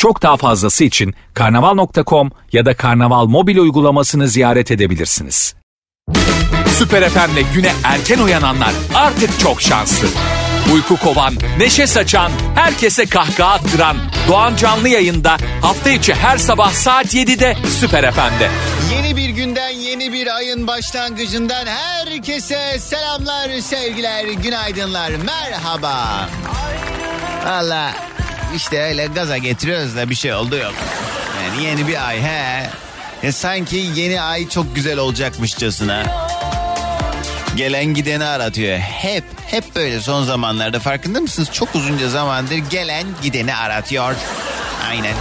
Çok daha fazlası için karnaval.com ya da karnaval mobil uygulamasını ziyaret edebilirsiniz. Süper FM'le güne erken uyananlar artık çok şanslı. Uyku kovan, neşe saçan, herkese kahkaha attıran Doğan Canlı yayında hafta içi her sabah saat 7'de Süper FM'de. Yeni bir günden yeni bir ayın başlangıcından herkese selamlar sevgiler günaydınlar merhaba. Valla işte öyle gaza getiriyoruz da bir şey oldu yok. Yani yeni bir ay he. Ya sanki yeni ay çok güzel olacakmışçasına. Gelen gideni aratıyor. Hep hep böyle son zamanlarda farkında mısınız? Çok uzunca zamandır gelen gideni aratıyor. Aynen.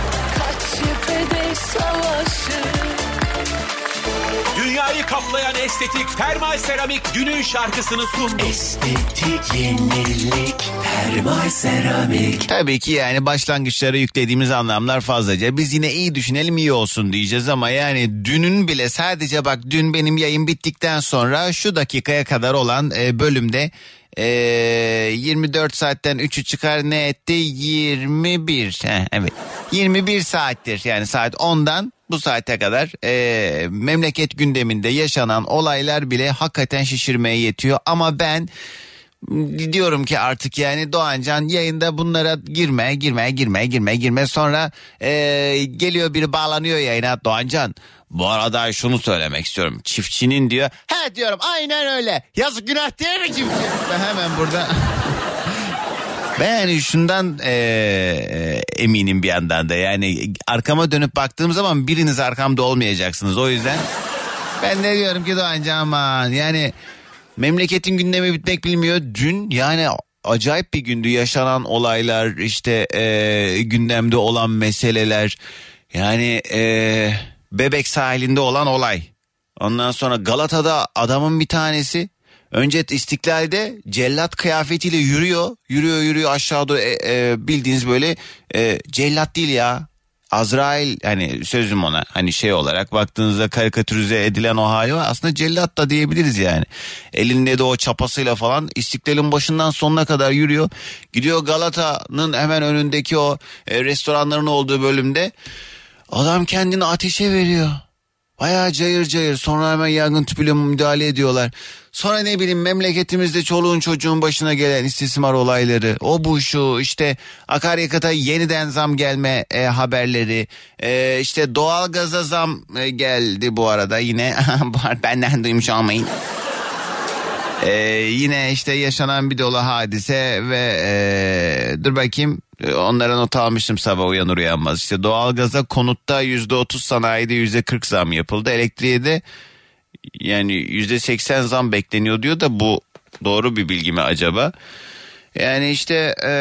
Dünyayı kaplayan estetik termal seramik günün şarkısını sundu. Estetik yenilik termal seramik. Tabii ki yani başlangıçlara yüklediğimiz anlamlar fazlaca. Biz yine iyi düşünelim iyi olsun diyeceğiz ama yani dünün bile sadece bak dün benim yayın bittikten sonra şu dakikaya kadar olan e, bölümde e, 24 saatten 3'ü çıkar ne etti? 21. Heh, evet 21 saattir yani saat 10'dan bu saate kadar e, memleket gündeminde yaşanan olaylar bile hakikaten şişirmeye yetiyor. Ama ben diyorum ki artık yani Doğancan yayında bunlara girme girme girme girme girme. Sonra e, geliyor biri bağlanıyor yayına. Doğancan bu arada şunu söylemek istiyorum. Çiftçinin diyor he diyorum. Aynen öyle. Yazık günah değil mi çiftçi? Hemen burada ben yani şundan e, e, eminim bir yandan da. Yani arkama dönüp baktığım zaman biriniz arkamda olmayacaksınız. O yüzden ben de diyorum ki Doğancan aman. Yani memleketin gündemi bitmek bilmiyor. Dün yani acayip bir gündü. Yaşanan olaylar işte e, gündemde olan meseleler. Yani e, bebek sahilinde olan olay. Ondan sonra Galata'da adamın bir tanesi Önce istiklalde cellat kıyafetiyle yürüyor. Yürüyor yürüyor aşağı doğru e, e, bildiğiniz böyle e, cellat değil ya. Azrail hani sözüm ona hani şey olarak baktığınızda karikatürize edilen o hali var. Aslında cellat da diyebiliriz yani. Elinde de o çapasıyla falan istiklalin başından sonuna kadar yürüyor. Gidiyor Galata'nın hemen önündeki o e, restoranların olduğu bölümde. Adam kendini ateşe veriyor. Bayağı cayır cayır sonra hemen yangın tüpüyle müdahale ediyorlar. Sonra ne bileyim memleketimizde çoluğun çocuğun başına gelen istismar olayları. O bu şu işte akaryakıta yeniden zam gelme e, haberleri. E, işte doğalgaza zam e, geldi bu arada yine. Benden duymuş olmayın. Ee, yine işte yaşanan bir dolu hadise ve e, dur bakayım onlara not almıştım sabah uyanır uyanmaz. İşte doğalgaza konutta yüzde otuz sanayide yüzde kırk zam yapıldı. Elektriğe de yani yüzde seksen zam bekleniyor diyor da bu doğru bir bilgi mi acaba? Yani işte e,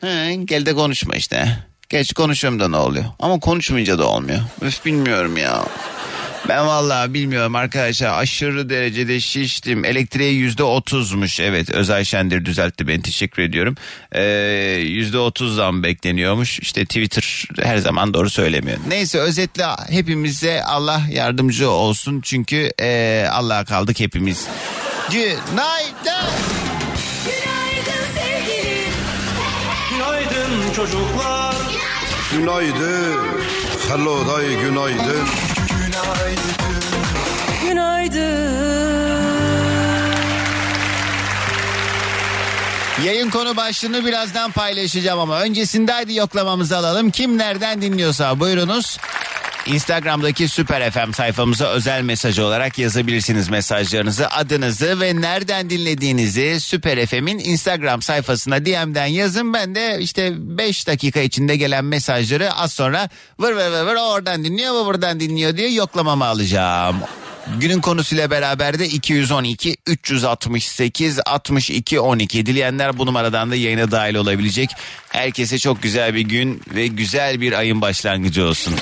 he, gel de konuşma işte. Geç konuşuyorum da ne oluyor? Ama konuşmayınca da olmuyor. Öf bilmiyorum ya. Ben vallahi bilmiyorum arkadaşlar aşırı derecede şiştim. Elektriğe yüzde otuzmuş. Evet Özay Şendir düzeltti beni teşekkür ediyorum. Ee, Yüzde otuz zam bekleniyormuş. İşte Twitter her zaman doğru söylemiyor. Neyse özetle hepimize Allah yardımcı olsun. Çünkü e, Allah'a kaldık hepimiz. Günaydın. Günaydın sevgilim. Günaydın çocuklar. Günaydın. Hello day günaydın. Yayın konu başlığını birazdan paylaşacağım ama öncesinde hadi yoklamamızı alalım. Kim nereden dinliyorsa buyurunuz. Instagram'daki Süper FM sayfamıza özel mesaj olarak yazabilirsiniz mesajlarınızı, adınızı ve nereden dinlediğinizi Süper FM'in Instagram sayfasına DM'den yazın. Ben de işte 5 dakika içinde gelen mesajları az sonra vır vır vır vır oradan dinliyor bu buradan dinliyor diye yoklamamı alacağım. Günün konusuyla beraber de 212 368 62 12 dileyenler bu numaradan da yayına dahil olabilecek. Herkese çok güzel bir gün ve güzel bir ayın başlangıcı olsun.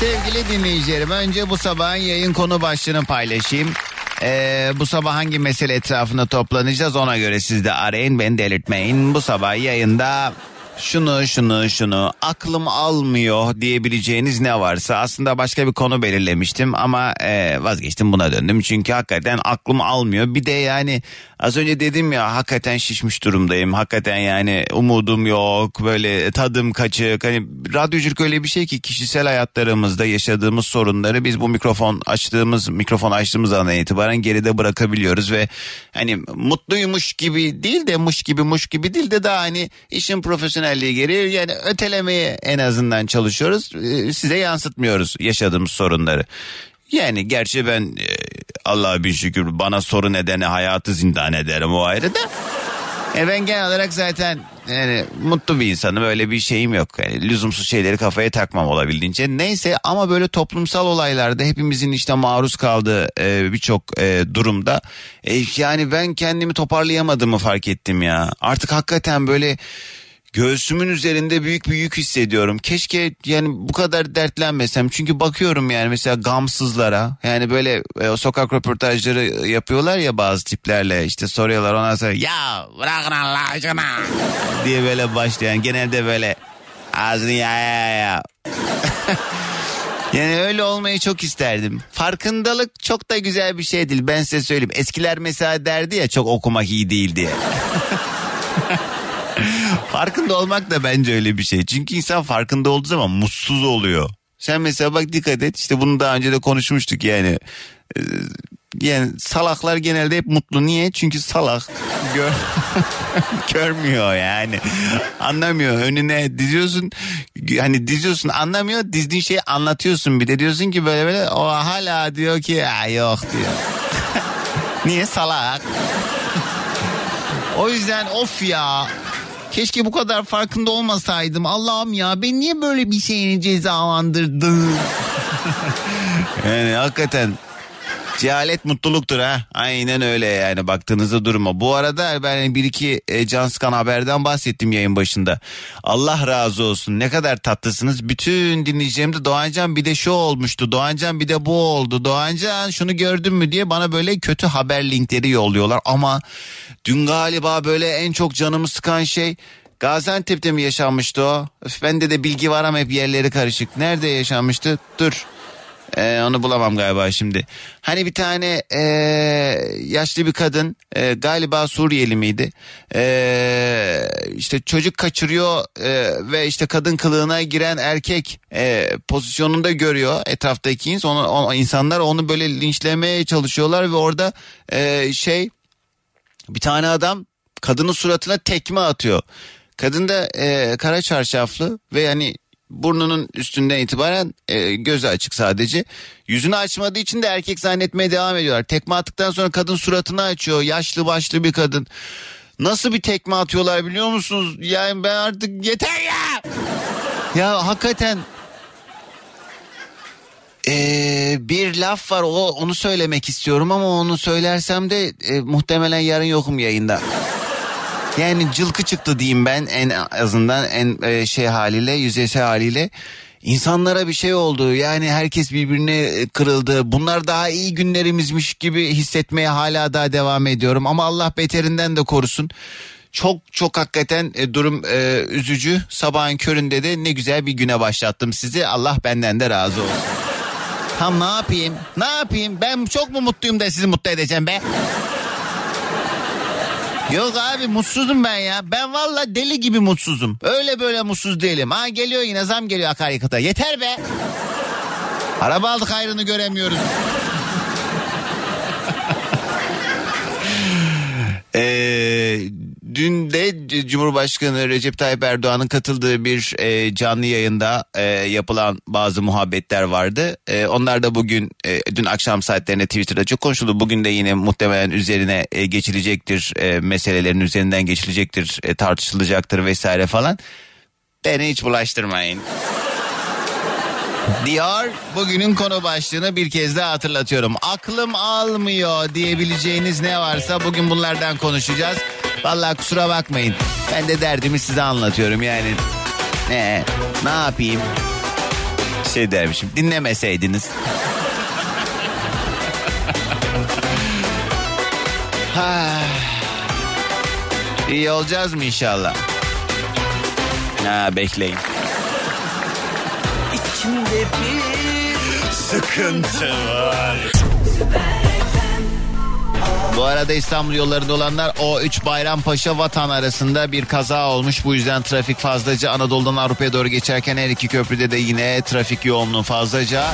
Sevgili dinleyicilerim önce bu sabahın yayın konu başlığını paylaşayım. Ee, bu sabah hangi mesele etrafında toplanacağız ona göre siz de arayın beni delirtmeyin. Bu sabah yayında şunu şunu şunu aklım almıyor diyebileceğiniz ne varsa aslında başka bir konu belirlemiştim ama e, vazgeçtim buna döndüm. Çünkü hakikaten aklım almıyor. Bir de yani az önce dedim ya hakikaten şişmiş durumdayım. Hakikaten yani umudum yok böyle tadım kaçık. Hani radyoculuk öyle bir şey ki kişisel hayatlarımızda yaşadığımız sorunları biz bu mikrofon açtığımız mikrofon açtığımız andan itibaren geride bırakabiliyoruz ve hani mutluymuş gibi değil de muş gibi muş gibi değil de daha hani işin profesyonelliği gereği yani ötelemeye en azından çalışıyoruz Ee, size yansıtmıyoruz yaşadığımız sorunları. Yani gerçi ben e, Allah'a bin şükür bana sorun edene hayatı zindan ederim o ayrı da. E ben genel olarak zaten yani mutlu bir insanım öyle bir şeyim yok. Yani lüzumsuz şeyleri kafaya takmam olabildiğince. Neyse ama böyle toplumsal olaylarda hepimizin işte maruz kaldığı e, birçok e, durumda e, yani ben kendimi toparlayamadığımı fark ettim ya. Artık hakikaten böyle göğsümün üzerinde büyük bir yük hissediyorum. Keşke yani bu kadar dertlenmesem. Çünkü bakıyorum yani mesela gamsızlara yani böyle e, sokak röportajları yapıyorlar ya bazı tiplerle işte soruyorlar ondan sonra ya bırakın Allah aşkına diye böyle başlayan genelde böyle ağzını ya ya ya. Yani öyle olmayı çok isterdim. Farkındalık çok da güzel bir şey değil. Ben size söyleyeyim. Eskiler mesela derdi ya çok okumak iyi değil diye. Farkında olmak da bence öyle bir şey. Çünkü insan farkında olduğu zaman mutsuz oluyor. Sen mesela bak dikkat et işte bunu daha önce de konuşmuştuk yani. Ee, Yani salaklar genelde hep mutlu. Niye? Çünkü salak gör görmüyor yani. Anlamıyor. Önüne diziyorsun. Hani diziyorsun anlamıyor. Dizdiğin şeyi anlatıyorsun bir de diyorsun ki böyle böyle o hala diyor ki "Aa, yok diyor. Niye salak? O yüzden of ya. Keşke bu kadar farkında olmasaydım. Allah'ım ya ben niye böyle bir şeyini cezalandırdın? yani hakikaten cehalet mutluluktur ha. Aynen öyle yani baktığınızda duruma. Bu arada ben bir iki e, can sıkan haberden bahsettim yayın başında. Allah razı olsun ne kadar tatlısınız. Bütün dinleyicilerim de Doğancan bir de şu olmuştu. Doğancan bir de bu oldu. Doğancan şunu gördün mü diye bana böyle kötü haber linkleri yolluyorlar. Ama dün galiba böyle en çok canımı sıkan şey Gaziantep'te mi yaşanmıştı o? Öf, bende de bilgi var ama hep yerleri karışık. Nerede yaşanmıştı? Dur. Ee, onu bulamam galiba şimdi. Hani bir tane ee, yaşlı bir kadın ee, galiba Suriyeli miydi? Ee, işte çocuk kaçırıyor ee, ve işte kadın kılığına giren erkek ee, pozisyonunda görüyor etraftaki ins- onu, o, insanlar onu böyle linçlemeye çalışıyorlar ve orada ee, şey bir tane adam kadının suratına tekme atıyor. Kadın da e, kara çarşaflı ve yani burnunun üstünden itibaren e, gözü açık sadece. Yüzünü açmadığı için de erkek zannetmeye devam ediyorlar. Tekme attıktan sonra kadın suratını açıyor. Yaşlı başlı bir kadın. Nasıl bir tekme atıyorlar biliyor musunuz? Yani ben artık yeter ya. Ya hakikaten ee, bir laf var o onu söylemek istiyorum ama onu söylersem de e, muhtemelen yarın yokum yayında. Yani cılkı çıktı diyeyim ben en azından en e, şey haliyle yüzeysel haliyle. İnsanlara bir şey oldu yani herkes birbirine e, kırıldı. Bunlar daha iyi günlerimizmiş gibi hissetmeye hala daha devam ediyorum. Ama Allah beterinden de korusun. Çok çok hakikaten e, durum e, üzücü. Sabahın köründe de ne güzel bir güne başlattım sizi. Allah benden de razı olsun. Tam ne yapayım? Ne yapayım? Ben çok mu mutluyum da sizi mutlu edeceğim be? Yok abi mutsuzum ben ya. Ben valla deli gibi mutsuzum. Öyle böyle mutsuz değilim. Ha geliyor yine zam geliyor akaryakıta. Yeter be. Araba aldık ayrını göremiyoruz. Ee, dün de Cumhurbaşkanı Recep Tayyip Erdoğan'ın katıldığı bir e, canlı yayında e, yapılan bazı muhabbetler vardı. E, onlar da bugün e, dün akşam saatlerinde Twitter'da çok konuşuldu. Bugün de yine muhtemelen üzerine e, geçilecektir. E, meselelerin üzerinden geçilecektir, e, tartışılacaktır vesaire falan. Beni hiç bulaştırmayın. Diyor bugünün konu başlığını bir kez daha hatırlatıyorum. Aklım almıyor diyebileceğiniz ne varsa bugün bunlardan konuşacağız. Vallahi kusura bakmayın. Ben de derdimi size anlatıyorum yani. Ne? Ne yapayım? Şey dermişim dinlemeseydiniz. Ha. İyi olacağız mı inşallah? Ha bekleyin. İçimde bir Sıkıntı var. Bu arada İstanbul yollarında olanlar O3 Bayrampaşa Vatan arasında bir kaza olmuş. Bu yüzden trafik fazlaca Anadolu'dan Avrupa'ya doğru geçerken her iki köprüde de yine trafik yoğunluğu fazlaca.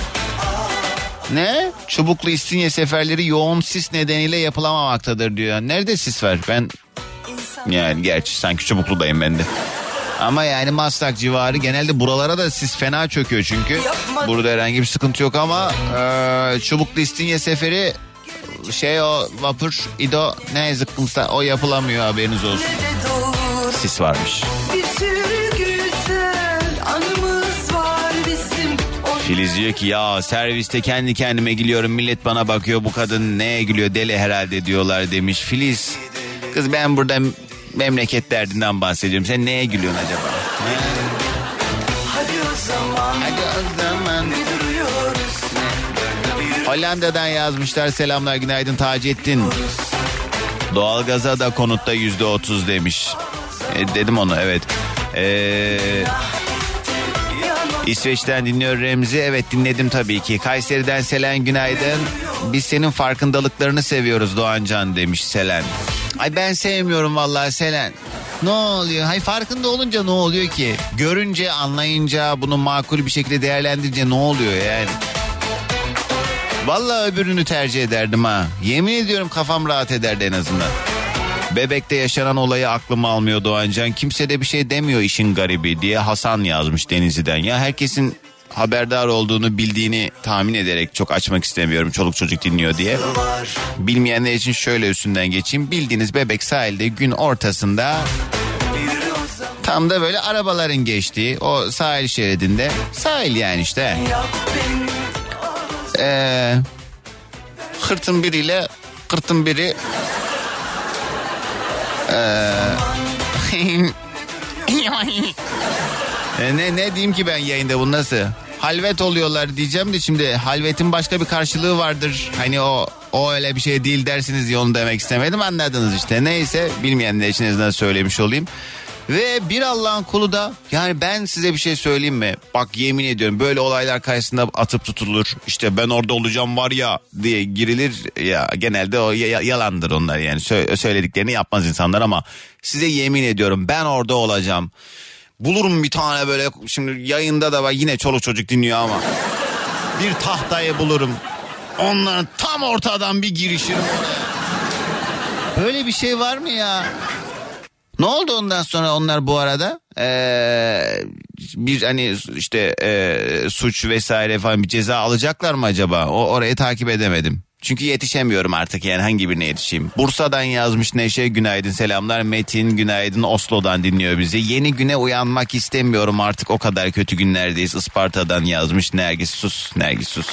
Ne? Çubuklu İstinye seferleri yoğun sis nedeniyle yapılamamaktadır diyor. Nerede sis var? Ben yani gerçi sanki Çubuklu'dayım ben de. Ama yani Maslak civarı genelde buralara da sis fena çöküyor çünkü. Burada herhangi bir sıkıntı yok ama e, Çubuklu İstinye seferi şey o vapur İdo ne zıkkımsa o yapılamıyor haberiniz olsun. Sis varmış. Filiz diyor ki ya serviste kendi kendime gülüyorum millet bana bakıyor bu kadın neye gülüyor deli herhalde diyorlar demiş. Filiz kız ben burada memleket derdinden bahsediyorum sen neye gülüyorsun acaba? Hadi o zaman Hadi o zaman. Hollanda'dan yazmışlar selamlar günaydın Taceddin. Doğalgaza da konutta yüzde otuz demiş. E, dedim onu evet. Eee... İsveç'ten dinliyor Remzi. Evet dinledim tabii ki. Kayseri'den Selen günaydın. Biz senin farkındalıklarını seviyoruz Doğancan demiş Selen. Ay ben sevmiyorum vallahi Selen. Ne oluyor? Hay farkında olunca ne oluyor ki? Görünce, anlayınca, bunu makul bir şekilde değerlendirince ne oluyor yani? Vallahi öbürünü tercih ederdim ha. Yemin ediyorum kafam rahat ederdi en azından. Bebekte yaşanan olayı aklıma almıyor Doğancan. Kimse de bir şey demiyor işin garibi diye Hasan yazmış Denizli'den. Ya herkesin haberdar olduğunu bildiğini tahmin ederek çok açmak istemiyorum çoluk çocuk dinliyor diye. Bilmeyenler için şöyle üstünden geçeyim. Bildiğiniz bebek sahilde gün ortasında tam da böyle arabaların geçtiği o sahil şeridinde sahil yani işte. Ee, hırtın biriyle kırtın biri E, ne ne diyeyim ki ben yayında bu nasıl? Halvet oluyorlar diyeceğim de şimdi halvetin başka bir karşılığı vardır. Hani o o öyle bir şey değil dersiniz diye onu demek istemedim anladınız işte. Neyse bilmeyenler için azından söylemiş olayım. Ve bir Allah'ın kulu da yani ben size bir şey söyleyeyim mi? Bak yemin ediyorum böyle olaylar karşısında atıp tutulur. İşte ben orada olacağım var ya diye girilir. Ya genelde o ya- yalandır onlar yani Sö- söylediklerini yapmaz insanlar ama size yemin ediyorum ben orada olacağım. Bulurum bir tane böyle şimdi yayında da var yine çoluk çocuk dinliyor ama. Bir tahtayı bulurum. Onların tam ortadan bir girişirim oraya. Böyle bir şey var mı ya? Ne oldu ondan sonra onlar bu arada? Ee, bir hani işte e, suç vesaire falan bir ceza alacaklar mı acaba? O orayı takip edemedim. Çünkü yetişemiyorum artık yani hangi birine yetişeyim. Bursa'dan yazmış Neşe günaydın selamlar. Metin günaydın Oslo'dan dinliyor bizi. Yeni güne uyanmak istemiyorum artık o kadar kötü günlerdeyiz. Isparta'dan yazmış Nergis sus Nergis sus.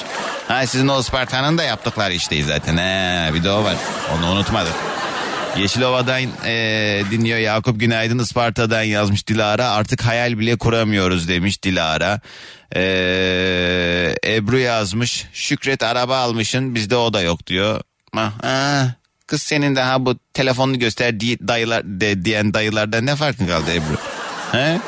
Ha sizin o Isparta'nın da yaptıkları işte zaten. He, bir de o var onu unutmadık. Yeşilova'dan e, dinliyor Yakup Günaydın Isparta'dan yazmış Dilara artık hayal bile kuramıyoruz demiş Dilara. E, Ebru yazmış Şükret araba almışın bizde o da yok diyor. Ha, ha, kız senin daha bu telefonunu göster di- dayılar de, diyen dayılardan ne farkın kaldı Ebru? He?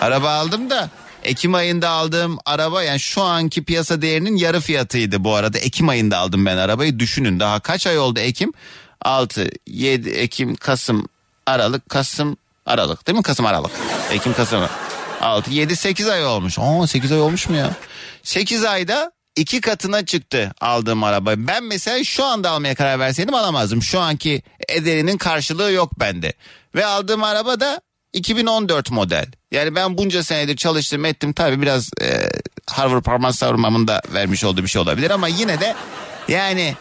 Araba aldım da Ekim ayında aldığım araba yani şu anki piyasa değerinin yarı fiyatıydı bu arada. Ekim ayında aldım ben arabayı düşünün daha kaç ay oldu Ekim? 6, 7 Ekim, Kasım, Aralık, Kasım, Aralık değil mi? Kasım, Aralık. Ekim, Kasım, 6, 7, 8 ay olmuş. Aa 8 ay olmuş mu ya? 8 ayda iki katına çıktı aldığım araba. Ben mesela şu anda almaya karar verseydim alamazdım. Şu anki ederinin karşılığı yok bende. Ve aldığım araba da 2014 model. Yani ben bunca senedir çalıştım ettim tabii biraz e, Harvard parmak savurmamın da vermiş olduğu bir şey olabilir ama yine de yani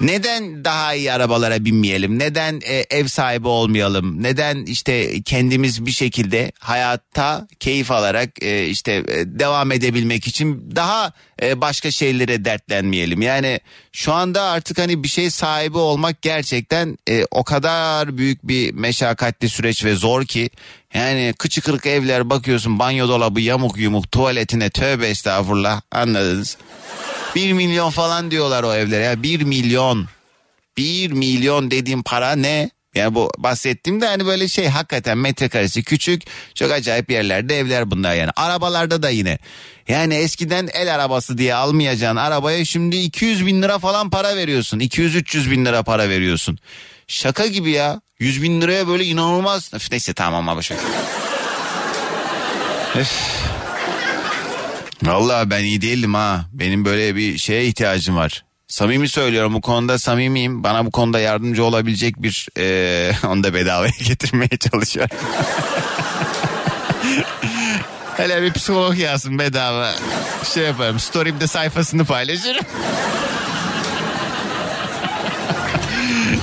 neden daha iyi arabalara binmeyelim? Neden e, ev sahibi olmayalım? Neden işte kendimiz bir şekilde hayatta keyif alarak e, işte e, devam edebilmek için daha e, başka şeylere dertlenmeyelim? Yani şu anda artık hani bir şey sahibi olmak gerçekten e, o kadar büyük bir meşakkatli süreç ve zor ki Yani kıçı kırık evler bakıyorsun banyo dolabı yamuk yumuk tuvaletine tövbe estağfurullah anladınız. Bir milyon falan diyorlar o evlere ya bir milyon. Bir milyon dediğim para ne? Yani bu bahsettiğim de hani böyle şey hakikaten metrekaresi küçük çok acayip yerlerde evler bunlar yani. Arabalarda da yine. Yani eskiden el arabası diye almayacağın arabaya şimdi 200 bin lira falan para veriyorsun. 200-300 bin lira para veriyorsun. Şaka gibi ya. 100 bin liraya böyle inanılmaz. Öf, neyse tamam ama boş ver. Öf. Vallahi ben iyi değilim ha. Benim böyle bir şeye ihtiyacım var. Samimi söylüyorum bu konuda samimiyim. Bana bu konuda yardımcı olabilecek bir eee onu da bedavaya getirmeye çalışıyorum. Hele bir psikolog yazsın bedava. Şey yaparım story'imde sayfasını paylaşırım.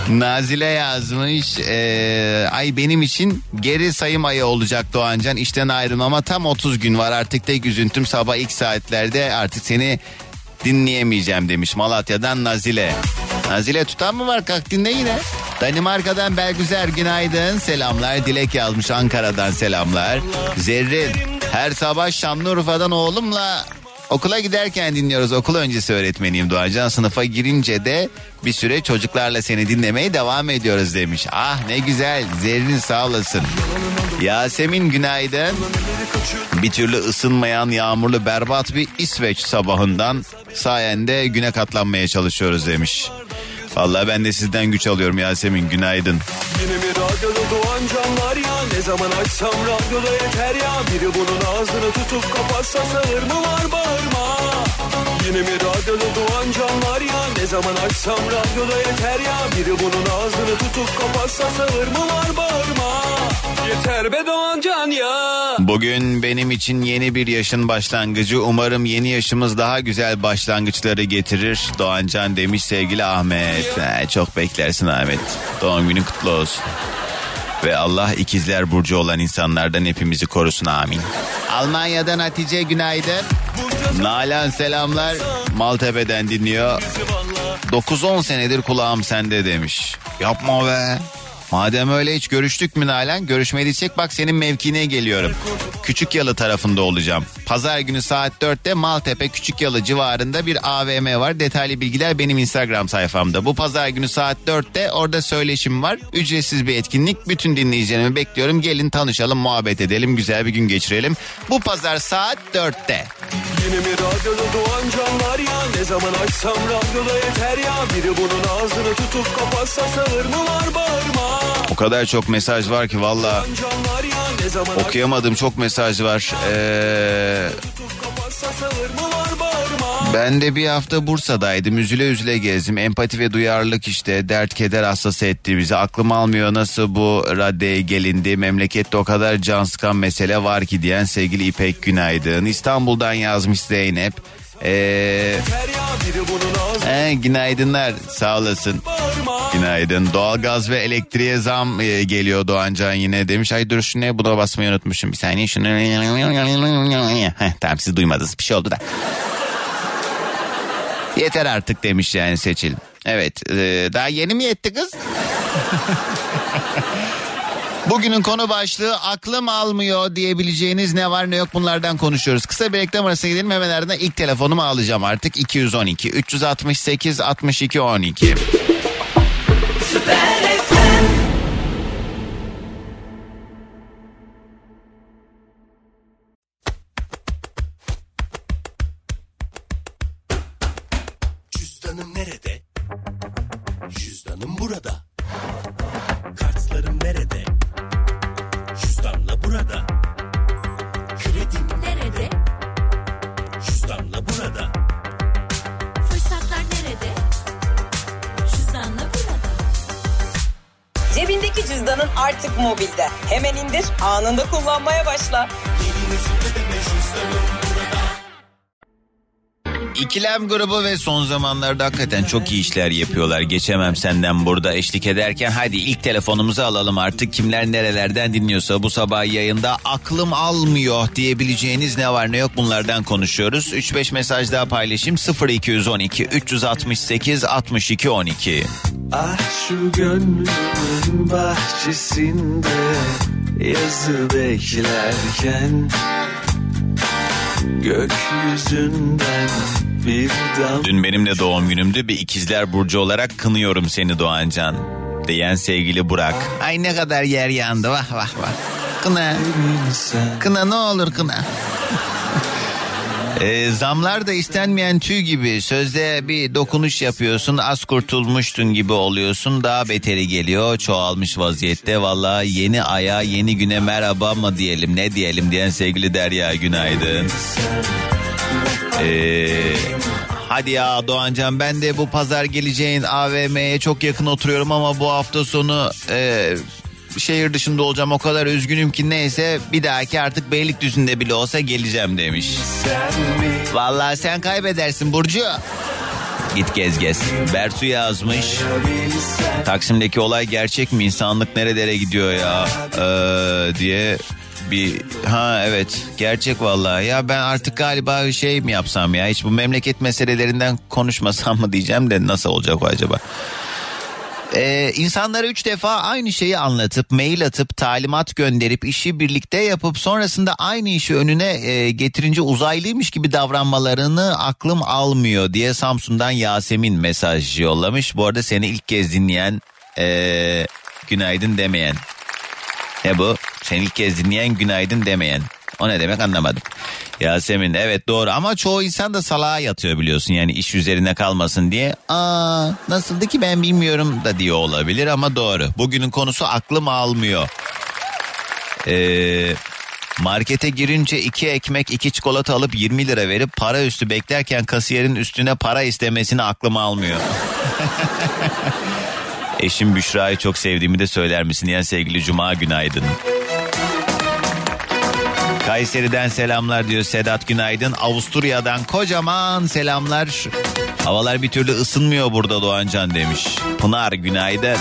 Nazile yazmış. eee, ay benim için geri sayım ayı olacak Doğancan. İşten ayrılmama tam 30 gün var. Artık tek üzüntüm sabah ilk saatlerde artık seni dinleyemeyeceğim demiş Malatya'dan Nazile. Nazile tutan mı var kalk dinle yine. Danimarka'dan Belgüzer günaydın selamlar. Dilek yazmış Ankara'dan selamlar. Zerrin her sabah Şanlıurfa'dan oğlumla okula giderken dinliyoruz. Okul öncesi öğretmeniyim Doğancan. Sınıfa girince de bir süre çocuklarla seni dinlemeye devam ediyoruz demiş. Ah ne güzel Zerrin sağ olasın. Yasemin günaydın. Bir türlü ısınmayan yağmurlu berbat bir İsveç sabahından sayende güne katlanmaya çalışıyoruz demiş. Vallahi ben de sizden güç alıyorum Yasemin günaydın. Yine mi radyoda doğan canlar ya Ne zaman açsam radyoda yeter ya. Biri bunun ağzını tutup kapatsa sağır mı var bağırma. Yine mi radyoda doğan canlar ya Ne zaman açsam radyoda yeter ya. Biri bunun ağzını tutup kapatsa sağır mı var bağırma Yeter be doğan can ya Bugün benim için yeni bir yaşın başlangıcı. Umarım yeni yaşımız daha güzel başlangıçları getirir. Doğancan demiş sevgili Ahmet. He, çok beklersin Ahmet. Doğum günü kutlu olsun. Ve Allah ikizler burcu olan insanlardan hepimizi korusun amin. Almanya'dan Hatice günaydın. Nalan selamlar. Maltepe'den dinliyor. 9-10 senedir kulağım sende demiş. Yapma be. Madem öyle hiç görüştük mü Nalan? Görüşmediysek bak senin mevkine geliyorum. Küçük Yalı tarafında olacağım. Pazar günü saat 4'te Maltepe Küçük Yalı civarında bir AVM var. Detaylı bilgiler benim Instagram sayfamda. Bu pazar günü saat 4'te orada söyleşim var. Ücretsiz bir etkinlik. Bütün dinleyicilerimi bekliyorum. Gelin tanışalım, muhabbet edelim, güzel bir gün geçirelim. Bu pazar saat 4'te. Yine mi radyoda doğan canlar ya? Ne zaman açsam radyoda yeter ya? Biri bunun ağzını tutup kapatsa sağır mı var bağırma O kadar çok mesaj var ki valla okuyamadığım çok mesaj var. Ee, Ben de bir hafta Bursa'daydım. Üzüle üzüle gezdim. Empati ve duyarlılık işte. Dert keder hastası etti bizi. Aklım almıyor nasıl bu raddeye gelindi. Memlekette o kadar can sıkan mesele var ki diyen sevgili İpek Günaydın. İstanbul'dan yazmış Zeynep. Ee, he, günaydınlar sağ olasın. Günaydın. Doğalgaz ve elektriğe zam e, geliyor Doğancan yine demiş. Ay dur şunu buna basmayı unutmuşum. Bir saniye şunu. Heh, tamam siz duymadınız bir şey oldu da. Yeter artık demiş yani Seçil. Evet e, daha yeni mi yetti kız? Bugünün konu başlığı aklım almıyor diyebileceğiniz ne var ne yok bunlardan konuşuyoruz. Kısa bir reklam arasına gidelim hemen ardından ilk telefonumu alacağım artık 212 368 62 12. Cüzdanım İkilem grubu ve son zamanlarda hakikaten çok iyi işler yapıyorlar. Geçemem senden burada eşlik ederken hadi ilk telefonumuzu alalım artık. Kimler nerelerden dinliyorsa bu sabah yayında aklım almıyor diyebileceğiniz ne var ne yok bunlardan konuşuyoruz. 3-5 mesaj daha paylaşayım 0212 368 62 12. Ah şu gönlümün bahçesinde Yazı beklerken Gökyüzünden Dün benim de doğum günümdü. Bir ikizler burcu olarak kınıyorum seni Doğancan. Diyen sevgili Burak. Ay ne kadar yer yandı vah vah vah. Kına. Kına ne olur kına. E, zamlar da istenmeyen tüy gibi sözde bir dokunuş yapıyorsun az kurtulmuştun gibi oluyorsun daha beteri geliyor çoğalmış vaziyette valla yeni aya yeni güne merhaba mı diyelim ne diyelim diyen sevgili Derya günaydın. Ee, hadi ya Doğancan ben de bu pazar geleceğin AVM'ye çok yakın oturuyorum ama bu hafta sonu e, şehir dışında olacağım o kadar üzgünüm ki neyse bir dahaki artık Beylikdüzü'nde bile olsa geleceğim demiş. Vallahi sen kaybedersin Burcu. Git gez gez. Bertu yazmış. Taksim'deki olay gerçek mi? İnsanlık nerelere gidiyor ya? Ee, diye bir ha evet gerçek vallahi ya ben artık galiba şey mi yapsam ya hiç bu memleket meselelerinden konuşmasam mı diyeceğim de nasıl olacak o acaba? Ee, insanlara üç defa aynı şeyi anlatıp mail atıp talimat gönderip işi birlikte yapıp sonrasında aynı işi önüne e, getirince uzaylıymış gibi davranmalarını aklım almıyor diye Samsun'dan Yasemin mesaj yollamış. Bu arada seni ilk kez dinleyen e, günaydın demeyen. Ne bu? Seni ilk kez dinleyen günaydın demeyen. O ne demek anlamadım. Yasemin evet doğru ama çoğu insan da salağa yatıyor biliyorsun yani iş üzerine kalmasın diye. Aa nasıldı ki ben bilmiyorum da diyor olabilir ama doğru. Bugünün konusu aklım almıyor. Ee, markete girince iki ekmek iki çikolata alıp 20 lira verip para üstü beklerken kasiyerin üstüne para istemesini aklım almıyor. Eşim Büşra'yı çok sevdiğimi de söyler misin? Yani sevgili Cuma günaydın. Kayseri'den selamlar diyor Sedat Günaydın. Avusturya'dan kocaman selamlar. Havalar bir türlü ısınmıyor burada Doğancan demiş. Pınar günaydın.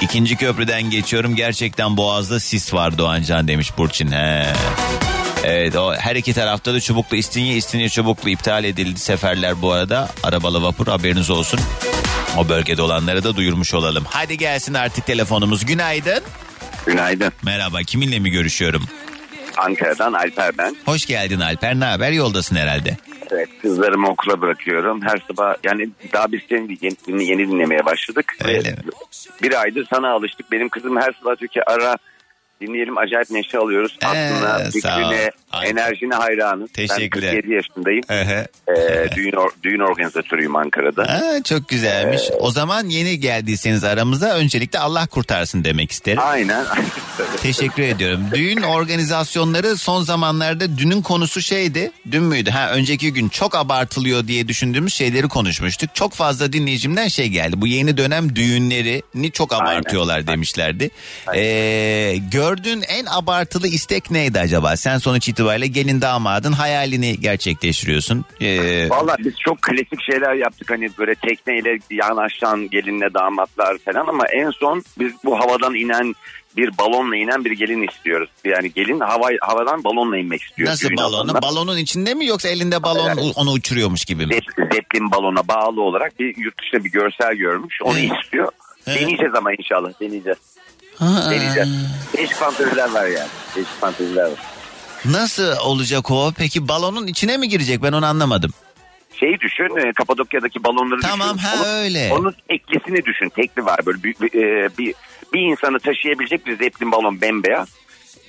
İkinci köprüden geçiyorum gerçekten boğazda sis var Doğancan demiş Burçin. He. Evet o her iki tarafta da Çubuklu İstinye İstinye Çubuklu iptal edildi seferler bu arada. Arabalı vapur haberiniz olsun. O bölgede olanlara da duyurmuş olalım. Hadi gelsin artık telefonumuz. Günaydın. Günaydın. Merhaba kiminle mi görüşüyorum? Ankara'dan Alper ben. Hoş geldin Alper. Ne haber? Yoldasın herhalde. Evet kızlarımı okula bırakıyorum. Her sabah yani daha biz seni yeni, yeni dinlemeye başladık. Öyle mi? Bir aydır sana alıştık. Benim kızım her sabah diyor ki ara dinleyelim acayip neşe alıyoruz. Ee, Aslında fikrine, enerjine hayranım. Teşekkürler. Ben 47 yaşındayım. Ee, düğün, or- düğün organizatörüyüm Ankara'da. Aa, çok güzelmiş. O zaman yeni geldiyseniz aramıza öncelikle Allah kurtarsın demek isterim. Aynen. Teşekkür ediyorum. Düğün organizasyonları son zamanlarda dünün konusu şeydi. Dün müydü? Ha önceki gün çok abartılıyor diye düşündüğümüz şeyleri konuşmuştuk. Çok fazla dinleyicimden şey geldi. Bu yeni dönem düğünlerini çok abartıyorlar demişlerdi. Ee, gördüğün en abartılı istek neydi acaba? Sen sonuç itibariyle gelin damadın hayalini gerçekleştiriyorsun. Ee, Valla biz çok klasik şeyler yaptık hani böyle tekneyle yanaşan gelinle damatlar falan ama en son biz bu havadan inen bir balonla inen bir gelin istiyoruz. Yani gelin hava, havadan balonla inmek istiyor. nasıl balonu? Balonun içinde mi yoksa elinde balon Evet. onu uçuruyormuş gibi mi? Zep- Zeppelin balona bağlı olarak bir yurt dışında bir görsel görmüş. Onu istiyor. Deneyeceğiz ama inşallah deneyeceğiz. Deneyeceğiz. Değişik fanteziler var yani. Değişik fanteziler var. Nasıl olacak o? Peki balonun içine mi girecek? Ben onu anlamadım. Şeyi düşün e, Kapadokya'daki balonları Tamam, düşün. ha, Onun- öyle. Onun teklisini düşün. Tekli var böyle bir, e, bir, bir insanı taşıyabilecek bir zeplin balon bembeyaz.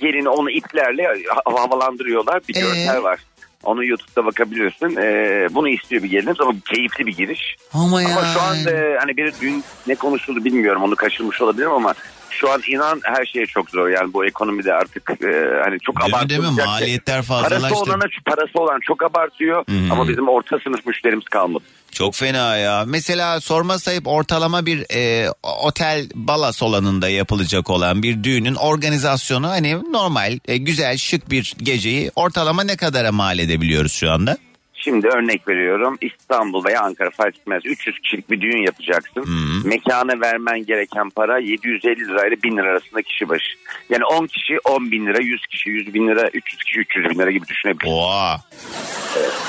Gelini onu iplerle ha- havalandırıyorlar. Bir Ee? görsel var. Onu YouTube'da bakabiliyorsun. E, bunu istiyor bir gelinimiz ama keyifli bir giriş. Ama, Ama şu an e, hani bir dün ne konuşuldu bilmiyorum onu kaçırmış olabilirim ama şu an inan her şey çok zor. Yani bu ekonomide artık e, hani çok abartılacak. değil mi? Maliyetler fazlalaştı. Parası olana parası olan çok abartıyor Hı. ama bizim orta sınıf müşterimiz kalmadı. Çok fena ya. Mesela sorma sayıp ortalama bir e, otel bala salonunda yapılacak olan bir düğünün organizasyonu hani normal e, güzel şık bir geceyi ortalama ne kadara mal edebiliyoruz şu anda? Şimdi örnek veriyorum İstanbul veya Ankara fark etmez 300 kişilik bir düğün yapacaksın. Mekana vermen gereken para 750 lirayla 1000 lira arasında kişi başı. Yani 10 kişi 10 bin lira 100 kişi 100 bin lira 300 kişi 300 bin lira gibi düşünebilirsin. Oha.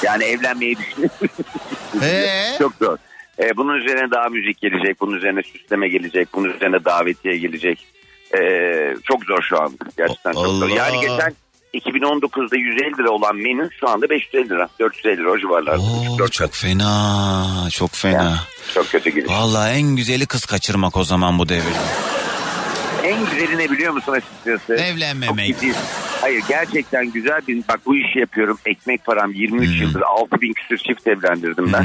Yani evlenmeyi düşünüyorsun. Ee? Çok zor. Ee, bunun üzerine daha müzik gelecek, bunun üzerine süsleme gelecek, bunun üzerine davetiye gelecek. Ee, çok zor şu an. Gerçekten çok zor. Allah. Yani geçen 2019'da 150 lira olan menü şu anda 550 lira. 450 lira o civarlarda. Oo, çok fena, çok fena. Çok kötü gidiyor. Vallahi en güzeli kız kaçırmak o zaman bu devirde. En güzeli ne biliyor musun açıkçası? Evlenmemek. Hayır gerçekten güzel bir bak bu işi yapıyorum. Ekmek param 23 Hmm. yıldır 6 bin küsür çift evlendirdim ben.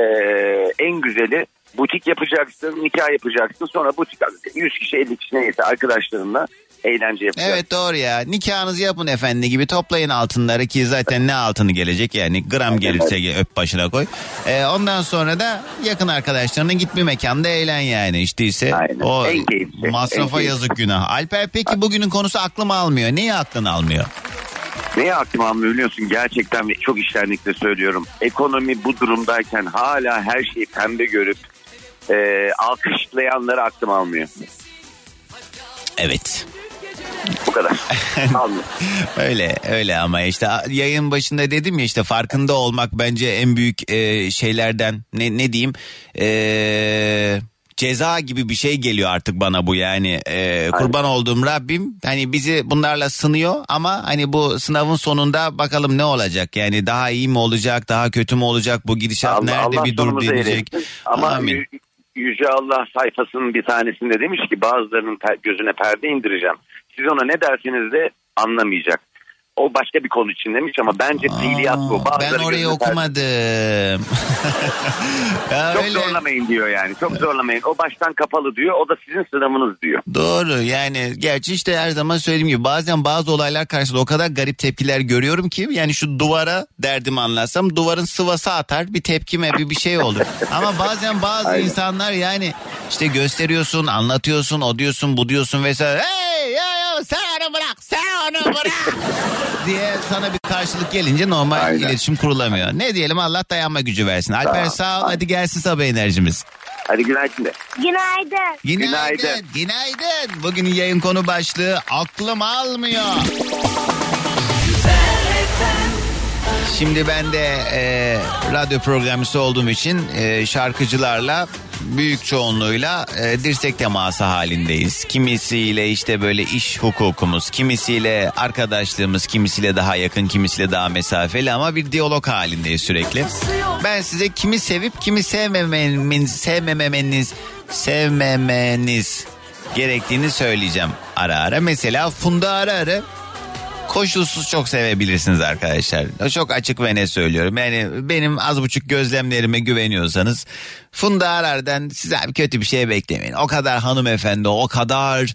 Ee, en güzeli butik yapacaksın, nikah yapacaksın. Sonra butik 100 kişi 50 kişi neyse arkadaşlarınla eğlence yapacaksın. Evet doğru ya. Nikahınızı yapın efendi gibi toplayın altınları ki zaten ne altını gelecek yani gram gelirse ge- öp başına koy. Ee, ondan sonra da yakın arkadaşlarına git bir mekanda eğlen yani işte ise o En keyifli, en masrafa keyifli. yazık günah. Alper peki bugünün konusu aklım almıyor. Niye aklın almıyor? Neye aklıma almıyor biliyorsun gerçekten çok iştenlikle söylüyorum. Ekonomi bu durumdayken hala her şeyi pembe görüp e, alkışlayanları aklım almıyor. Evet. Bu kadar. Öyle öyle ama işte yayın başında dedim ya işte farkında olmak bence en büyük e, şeylerden ne ne diyeyim e, ceza gibi bir şey geliyor artık bana bu yani E, kurban olduğum Rabbim hani bizi bunlarla sınıyor ama hani bu sınavın sonunda bakalım ne olacak yani daha iyi mi olacak daha kötü mü olacak bu gidişat Allah- nerede Allah bir dur sonumuzu denecek eylesin. Ama Amin. Yü- Yüce Allah sayfasının bir tanesinde demiş ki bazılarının per- gözüne perde indireceğim. Siz ona ne derseniz de anlamayacak. O başka bir konu için demiş ama bence fiiliyat bu. ben Bazıları orayı gözüne perde- okumadım Ya Çok öyle. zorlamayın diyor yani. Çok zorlamayın. O baştan kapalı diyor. O da sizin sınavınız diyor. Doğru yani gerçi işte her zaman söylediğim gibi bazen bazı olaylar karşısında o kadar garip tepkiler görüyorum ki yani şu duvara derdimi anlatsam duvarın sıvası atar bir tepkime bir bir şey olur. Ama bazen bazı insanlar yani işte gösteriyorsun anlatıyorsun o diyorsun bu diyorsun vesaire hey ya ya sen onu bırak sen onu bırak diye sana bir karşılık gelince normal iletişim kurulamıyor. Ne diyelim Allah dayanma gücü versin. Alper sağ ol hadi gelsin sabah enerjimiz. Hadi günaydın de. Günaydın. Günaydın. Günaydın. Bugünün yayın konu başlığı aklım almıyor. Şimdi ben de e, radyo programcısı olduğum için e, şarkıcılarla büyük çoğunluğuyla e, dirsek teması halindeyiz. Kimisiyle işte böyle iş hukukumuz, kimisiyle arkadaşlığımız, kimisiyle daha yakın, kimisiyle daha mesafeli ama bir diyalog halindeyiz sürekli. Ben size kimi sevip kimi sevmemeniz, sevmemeniz, sevmemeniz gerektiğini söyleyeceğim ara ara. Mesela Funda Arar'ı koşulsuz çok sevebilirsiniz arkadaşlar. Çok açık ve net söylüyorum. Yani benim az buçuk gözlemlerime güveniyorsanız Funda Arar'dan size kötü bir şey beklemeyin. O kadar hanımefendi, o kadar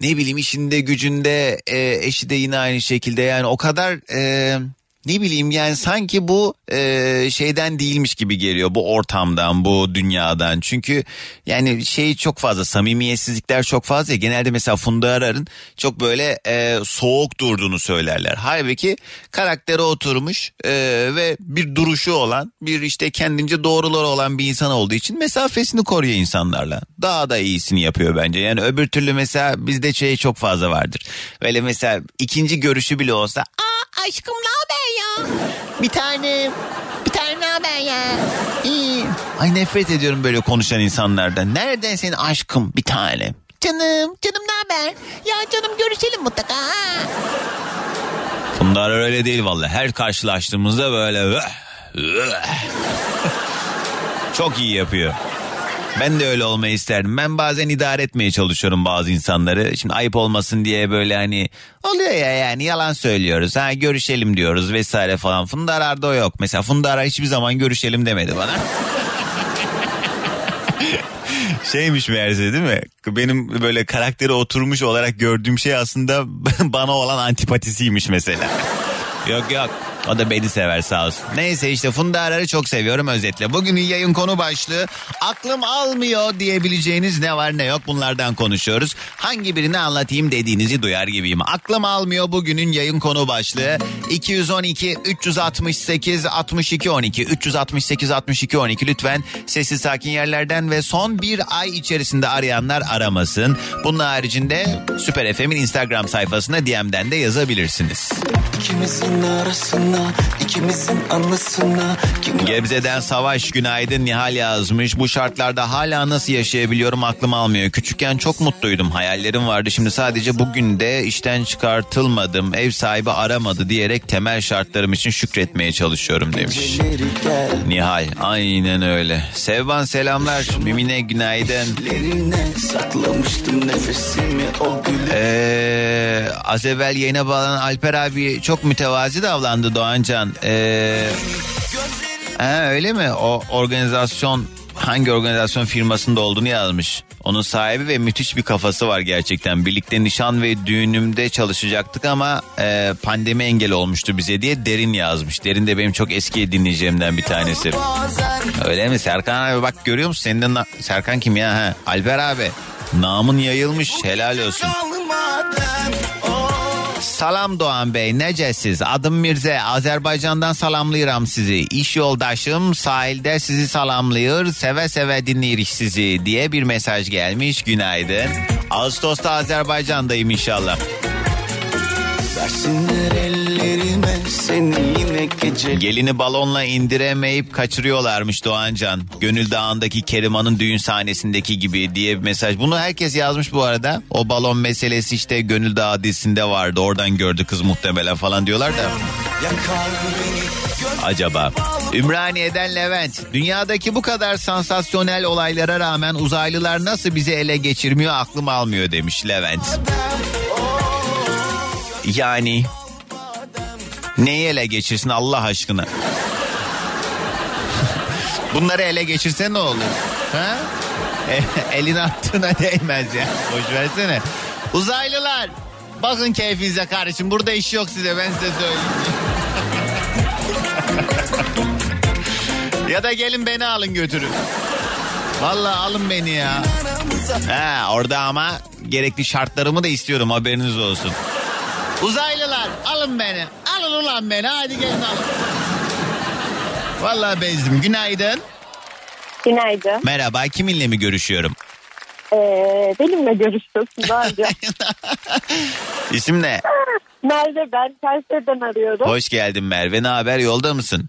ne bileyim işinde gücünde e, eşi de yine aynı şekilde yani o kadar e, ne bileyim yani sanki bu e, şeyden değilmiş gibi geliyor bu ortamdan bu dünyadan. Çünkü yani şey çok fazla samimiyetsizlikler çok fazla ya. genelde mesela Funda Arar'ın çok böyle e, soğuk durduğunu söylerler. Halbuki karaktere oturmuş e, ve bir duruşu olan bir işte kendince doğruları olan bir insan olduğu için mesafesini koruyor insanlarla. Daha da iyisini yapıyor bence. Yani öbür türlü mesela bizde şey çok fazla vardır. Böyle mesela ikinci görüşü bile olsa aa aşkım ne haber ya? Bir tane bir tane ne haber ya? İyi. Ay nefret ediyorum böyle konuşan insanlardan. Nereden senin aşkım bir tane? Canım canım ne haber? Ya canım görüşelim mutlaka. Bunlar öyle değil vallahi. Her karşılaştığımızda böyle "Vah, vah." çok iyi yapıyor. Ben de öyle olmayı isterdim. Ben bazen idare etmeye çalışıyorum bazı insanları. Şimdi ayıp olmasın diye böyle hani oluyor ya yani yalan söylüyoruz. Ha görüşelim diyoruz vesaire falan. Funda Arar'da o yok. Mesela Funda Arar hiçbir zaman görüşelim demedi bana. Şeymiş meğerse değil mi? Benim böyle karakteri oturmuş olarak gördüğüm şey aslında bana olan antipatisiymiş mesela. yok yok. O da beni sever sağ olsun. Neyse işte Funda Arar'ı çok seviyorum özetle. Bugünün yayın konu başlığı aklım almıyor diyebileceğiniz ne var ne yok bunlardan konuşuyoruz. Hangi birini anlatayım dediğinizi duyar gibiyim. Aklım almıyor bugünün yayın konu başlığı 212 368 62 12 368 62 12 lütfen sessiz sakin yerlerden ve son bir ay içerisinde arayanlar aramasın. Bunun haricinde Süper FM'in Instagram sayfasına DM'den de yazabilirsiniz. İkimizin arasında anısına ikimizin anısına kim Gebze'den Savaş günaydın Nihal yazmış. Bu şartlarda hala nasıl yaşayabiliyorum aklım almıyor. Küçükken çok mutluydum. Hayallerim vardı. Şimdi sadece bugün de işten çıkartılmadım. Ev sahibi aramadı diyerek temel şartlarım için şükretmeye çalışıyorum demiş. Nihal aynen öyle. Sevban selamlar. Mimine günaydın. Saklamıştım nefesimi o gülü Ee, az evvel yayına bağlanan Alper abi çok mütevazi davrandı Doğancan. Ee, ha, öyle mi? O organizasyon hangi organizasyon firmasında olduğunu yazmış. Onun sahibi ve müthiş bir kafası var gerçekten. Birlikte nişan ve düğünümde çalışacaktık ama e, pandemi engel olmuştu bize diye Derin yazmış. Derin de benim çok eski dinleyeceğimden bir tanesi. Öyle mi Serkan abi bak görüyor musun? Senin de Serkan kim ya? Ha, Alper abi. Namın yayılmış helal olsun. Salam Doğan Bey necesiz? Adım Mirze. Azerbaycan'dan salamlayıram sizi. İş yoldaşım sahilde sizi salamlıyor. Seve seve dinleyirik sizi diye bir mesaj gelmiş. Günaydın. Ağustos'ta Azerbaycan'dayım inşallah. Versinler ellerime seni gece Gelini balonla indiremeyip kaçırıyorlarmış Doğancan. Gönül Dağı'ndaki Keriman'ın düğün sahnesindeki gibi diye bir mesaj. Bunu herkes yazmış bu arada. O balon meselesi işte Gönül Dağı dizisinde vardı. Oradan gördü kız muhtemelen falan diyorlar da. Acaba? Ümraniye'den Levent. Dünyadaki bu kadar sansasyonel olaylara rağmen uzaylılar nasıl bizi ele geçirmiyor aklım almıyor demiş Levent. Yani neyi ele geçirsin Allah aşkına? Bunları ele geçirse ne olur? Ha? E, elin attığına değmez ya. Boş versene. Uzaylılar. Bakın keyfinize kardeşim. Burada iş yok size ben size söyleyeyim. ya da gelin beni alın götürün. Vallahi alın beni ya. Ha, orada ama gerekli şartlarımı da istiyorum haberiniz olsun. Uzaylılar alın beni. Alın ulan beni hadi gelin alın. Vallahi bezdim. Günaydın. Günaydın. Merhaba kiminle mi görüşüyorum? Ee, benimle görüşüyorsun daha önce. İsim ne? Merve ben Kayseri'den arıyorum. Hoş geldin Merve. Ne haber? Yolda mısın?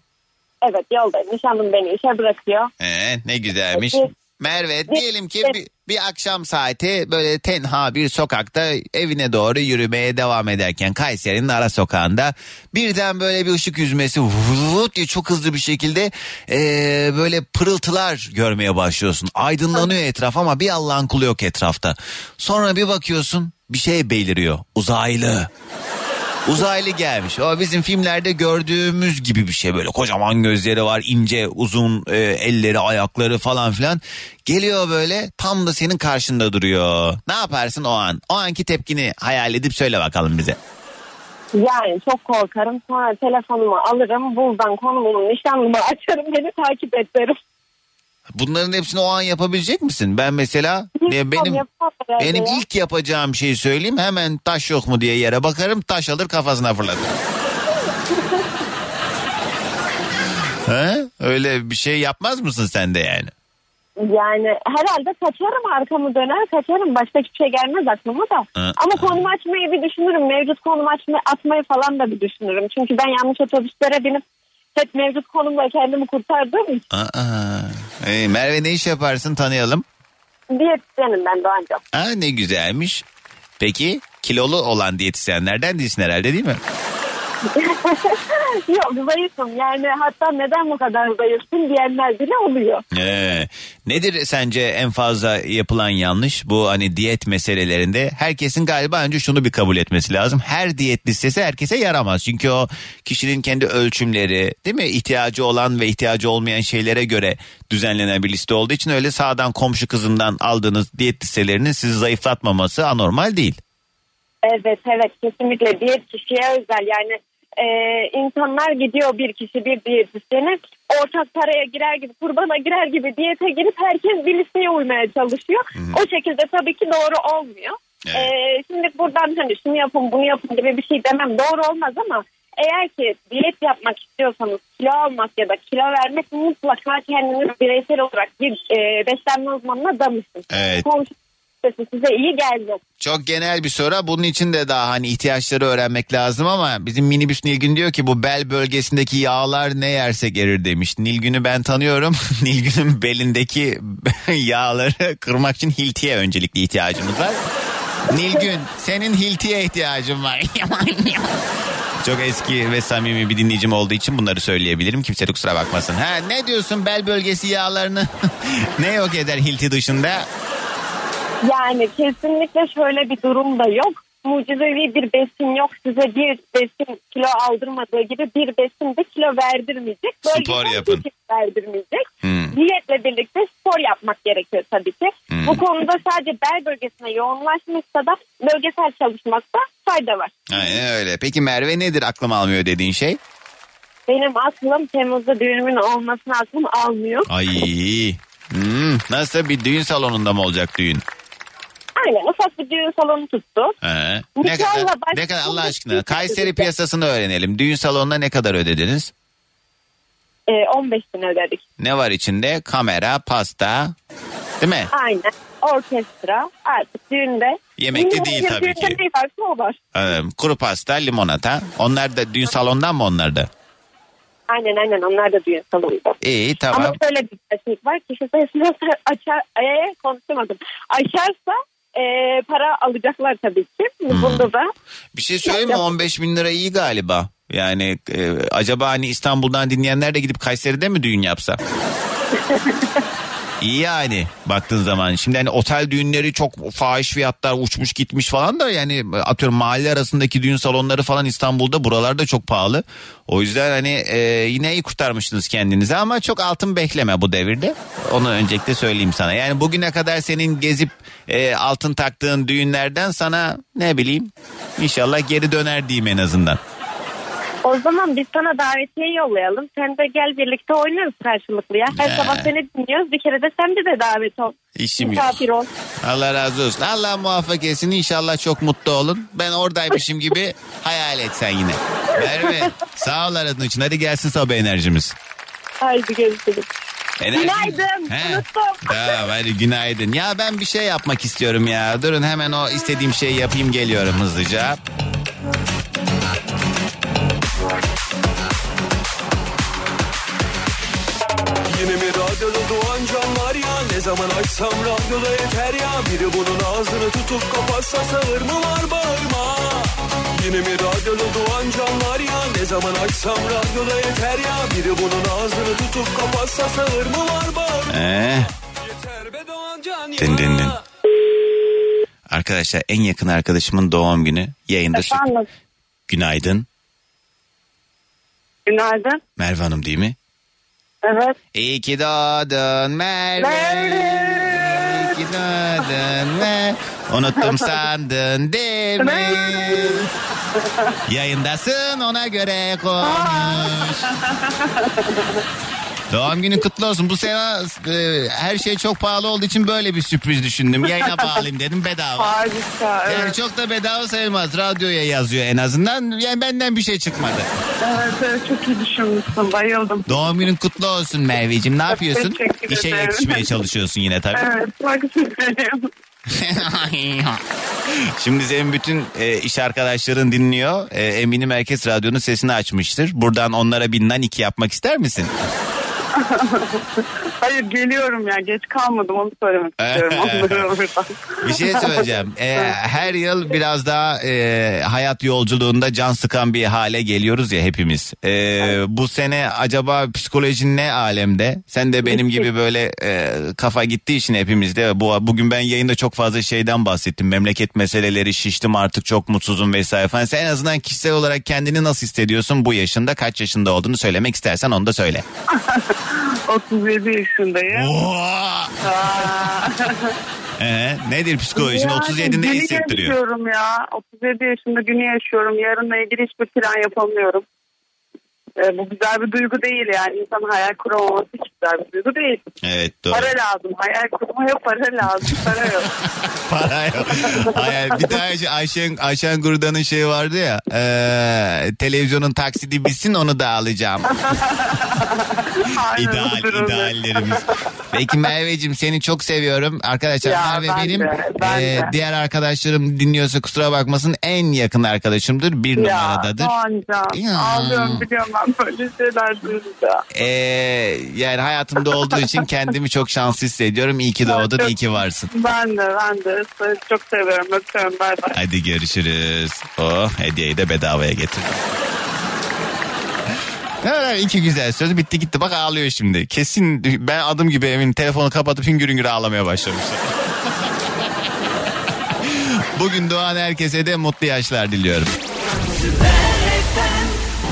Evet yoldayım. Nişanlım beni işe bırakıyor. Ee, ne güzelmiş. Evet. Merve diyelim ki bir, bir akşam saati böyle tenha bir sokakta evine doğru yürümeye devam ederken Kayseri'nin ara sokağında birden böyle bir ışık yüzmesi vut diye çok hızlı bir şekilde ee, böyle pırıltılar görmeye başlıyorsun. Aydınlanıyor etraf ama bir Allah'ın kulu yok etrafta. Sonra bir bakıyorsun bir şey beliriyor uzaylı. Uzaylı gelmiş. O bizim filmlerde gördüğümüz gibi bir şey böyle. Kocaman gözleri var, ince, uzun e, elleri, ayakları falan filan. Geliyor böyle tam da senin karşında duruyor. Ne yaparsın o an? O anki tepkini hayal edip söyle bakalım bize. Yani çok korkarım. Sonra telefonumu alırım. Buradan konumumu nişanlımı açarım. Beni takip et derim. Bunların hepsini o an yapabilecek misin? Ben mesela benim benim ya. ilk yapacağım şeyi söyleyeyim. Hemen taş yok mu diye yere bakarım. Taş alır kafasına fırlatır. He? Öyle bir şey yapmaz mısın sen de yani? Yani herhalde kaçarım arkamı döner kaçarım. Başka hiçbir şey gelmez aklıma da. Ha, Ama konum açmayı bir düşünürüm. Mevcut konum açma, atmayı falan da bir düşünürüm. Çünkü ben yanlış otobüslere binip hep mevcut konumla kendimi kurtardığım için. Aa, Ee, Merve ne iş yaparsın tanıyalım. Diyetisyenim ben Doğancığım. Ha, ne güzelmiş. Peki kilolu olan diyetisyenlerden değilsin herhalde değil mi? Yok zayıfım yani hatta neden bu kadar zayıfsın diyenler bile oluyor. Ee, nedir sence en fazla yapılan yanlış bu hani diyet meselelerinde? Herkesin galiba önce şunu bir kabul etmesi lazım. Her diyet listesi herkese yaramaz. Çünkü o kişinin kendi ölçümleri değil mi? İhtiyacı olan ve ihtiyacı olmayan şeylere göre düzenlenen bir liste olduğu için öyle sağdan komşu kızından aldığınız diyet listelerinin sizi zayıflatmaması anormal değil. Evet evet kesinlikle diyet kişiye özel yani e, insanlar gidiyor bir kişi bir diyetisyene ortak paraya girer gibi kurbana girer gibi diyete girip herkes bir listeye uymaya çalışıyor. O şekilde tabii ki doğru olmuyor. E, şimdi buradan hani şunu yapın bunu yapın gibi bir şey demem doğru olmaz ama eğer ki diyet yapmak istiyorsanız kilo almak ya da kilo vermek mutlaka kendiniz bireysel olarak bir e, beslenme uzmanına danışın. Evet. Komşu listesi size iyi gelmez. Çok genel bir soru. Bunun için de daha hani ihtiyaçları öğrenmek lazım ama bizim minibüs Nilgün diyor ki bu bel bölgesindeki yağlar ne yersek erir demiş. Nilgün'ü ben tanıyorum. Nilgün'ün belindeki yağları kırmak için hiltiye öncelikle ihtiyacımız var. Nilgün senin hiltiye ihtiyacın var. Çok eski ve samimi bir dinleyicim olduğu için bunları söyleyebilirim. Kimse kusura bakmasın. Ha ne diyorsun bel bölgesi yağlarını ne yok eder hilti dışında? Yani kesinlikle şöyle bir durum da yok. Mucizevi bir besin yok. Size bir besin kilo aldırmadığı gibi bir besin de kilo verdirmeyecek. Spor yapın. verdirmeyecek. Hmm. Diyetle birlikte spor yapmak gerekiyor tabii ki. Bu konuda sadece bel bölgesine yoğunlaşmışsa da bölgesel çalışmakta fayda var. Aynen öyle. Peki Merve nedir aklım almıyor dediğin şey? Benim aklım Temmuz'da düğünümün olmasına aklım almıyor. Ay. Hmm, nasıl bir düğün salonunda mı olacak düğün? Aynen ufak bir düğün salonu tuttu. He. Ne kadar, başka ne kadar Allah aşkına Kayseri piyasasını öğrenelim. Düğün salonuna ne kadar ödediniz? Ee, 15 bin ödedik. Ne var içinde? Kamera, pasta. Değil mi? Aynen. Orkestra artık düğünde. Yemekli Düğünde- değil tabii düğünde ki. ne varsa o var. Ee, kuru pasta, limonata. Onlar da düğün salonundan mı onlar da? Aynen aynen onlar da düğün salonunda. İyi tamam. Ama şöyle bir gerçek var. Kişi sayısını açar, ee, konuşamadım. Aşarsa ee, para alacaklar tabii ki. Hmm. Bunda da Bir şey söyleyeyim mi? 15 bin lira iyi galiba. Yani e, acaba hani İstanbul'dan dinleyenler de gidip Kayseri'de mi düğün yapsa? Yani baktığın zaman. Şimdi hani otel düğünleri çok fahiş fiyatlar uçmuş gitmiş falan da yani atıyorum mahalle arasındaki düğün salonları falan İstanbul'da buralarda çok pahalı. O yüzden hani e, yine iyi kurtarmışsınız kendinizi ama çok altın bekleme bu devirde. Onu öncelikle söyleyeyim sana. Yani bugüne kadar senin gezip e, altın taktığın düğünlerden sana ne bileyim inşallah geri döner diyeyim en azından. O zaman biz sana davetiye yollayalım. Sen de gel birlikte oynarız karşılıklı ya. Her He. sabah seni dinliyoruz. Bir kere de sen bize davet ol. İşim yok. Misafir ol. Allah razı olsun. Allah muvaffak etsin. İnşallah çok mutlu olun. Ben oradaymışım gibi hayal et sen yine. Merve sağ ol aradığın için. Hadi gelsin sabah enerjimiz. Haydi görüşürüz. Enerjimiz- Günaydın. He. Unuttum. Tamam hadi günaydın. Ya ben bir şey yapmak istiyorum ya. Durun hemen o istediğim şeyi yapayım geliyorum hızlıca. Yine mi radyoda doğan canlar ya Ne zaman açsam radyoda yeter ya Biri bunun ağzını tutup kapatsa sağır mı var bağırma Yine mi radyoda doğan canlar ya Ne zaman açsam radyoda yeter ya Biri bunun ağzını tutup kapatsa sağır mı var bağırma Ee, Yeter be doğan can ya din din din. Arkadaşlar en yakın arkadaşımın doğum günü yayında. Efendim. Günaydın. Günaydın. Merve Hanım değil mi? Evet. İyi ki doğdun Merve. İyi ki doğdun Merve. Unuttum sandın değil mi? Yayındasın ona göre konuş. Doğum günün kutlu olsun. Bu sene e, her şey çok pahalı olduğu için böyle bir sürpriz düşündüm. Yayına bağlayayım dedim bedava. Harika. Yani çok da bedava sayılmaz. Radyoya yazıyor en azından. Yani benden bir şey çıkmadı. Evet, evet çok iyi düşünmüşsün. Bayıldım. Doğum günün kutlu olsun Merveciğim. Ne yapıyorsun? Teşekkür İşe ederim. yetişmeye çalışıyorsun yine tabii. Evet çok güzelim. Şimdi senin bütün e, iş arkadaşların dinliyor. E, eminim herkes radyonun sesini açmıştır. Buradan onlara bir naniki yapmak ister misin? Hayır geliyorum ya geç kalmadım onu söylemek istiyorum. Bir şey söyleyeceğim. E, her yıl biraz daha e, hayat yolculuğunda can sıkan bir hale geliyoruz ya hepimiz. E, bu sene acaba psikolojin ne alemde? Sen de benim gibi böyle e, kafa gittiği için hepimizde. Bu bugün ben yayında çok fazla şeyden bahsettim. Memleket meseleleri şiştim artık çok mutsuzum vesaire falan. Sen en azından kişisel olarak kendini nasıl hissediyorsun bu yaşında? Kaç yaşında olduğunu söylemek istersen onu da söyle. 37 yaşındayım. Oha! Ee, nedir psikolojin? Yani 37'de günü hissettiriyor. yaşıyorum ya. 37 yaşında günü yaşıyorum. Yarınla ilgili hiçbir plan yapamıyorum. Ee, bu güzel bir duygu değil yani. İnsan hayal kuramaması hiç güzel bir duygu değil. Evet doğru. Para lazım. Hayal kurmaya para lazım. Para yok. Para yok. Hayal. Bir daha Ayşe- Ayşen, Ayşen Gurda'nın şeyi vardı ya. eee, televizyonun taksidi bitsin onu da alacağım. Aynen İdeal, ideallerimiz. Peki Merveciğim seni çok seviyorum. Arkadaşlar Ya, Merve ben benim de, ben eee, de. diğer arkadaşlarım dinliyorsa kusura bakmasın en yakın arkadaşımdır. Bir Ya numaradadır. Ya. Ağlıyorum biliyorum ben böyle şeyler duyunca. Eee, yani hayatımda olduğu için kendimi çok şanslı hissediyorum. İyi ki doğdun, iyi ki varsın. Ben de ben de çok seviyorum. Öpüyorum. Bay bay. Hadi görüşürüz. Oh hediyeyi de bedavaya getirdim. Evet, iki güzel söz bitti gitti bak ağlıyor şimdi. Kesin ben adım gibi emin telefonu kapatıp hüngür hüngür ağlamaya başlamışlar. Bugün doğan herkese de mutlu yaşlar diliyorum.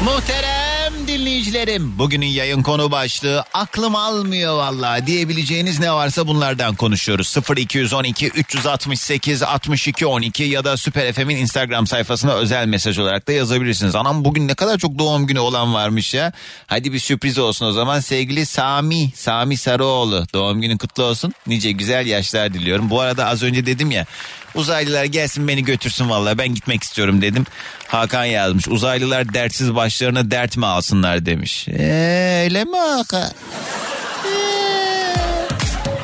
Muhterem dinleyicilerim bugünün yayın konu başlığı aklım almıyor vallahi diyebileceğiniz ne varsa bunlardan konuşuyoruz. 0212 368 62 12 ya da Süper FM'in Instagram sayfasına özel mesaj olarak da yazabilirsiniz. Anam bugün ne kadar çok doğum günü olan varmış ya. Hadi bir sürpriz olsun o zaman sevgili Sami, Sami Sarıoğlu doğum günün kutlu olsun. Nice güzel yaşlar diliyorum. Bu arada az önce dedim ya Uzaylılar gelsin beni götürsün vallahi ben gitmek istiyorum dedim. Hakan yazmış uzaylılar dertsiz başlarına dert mi alsınlar demiş. Ee, öyle mi Hakan? Ee.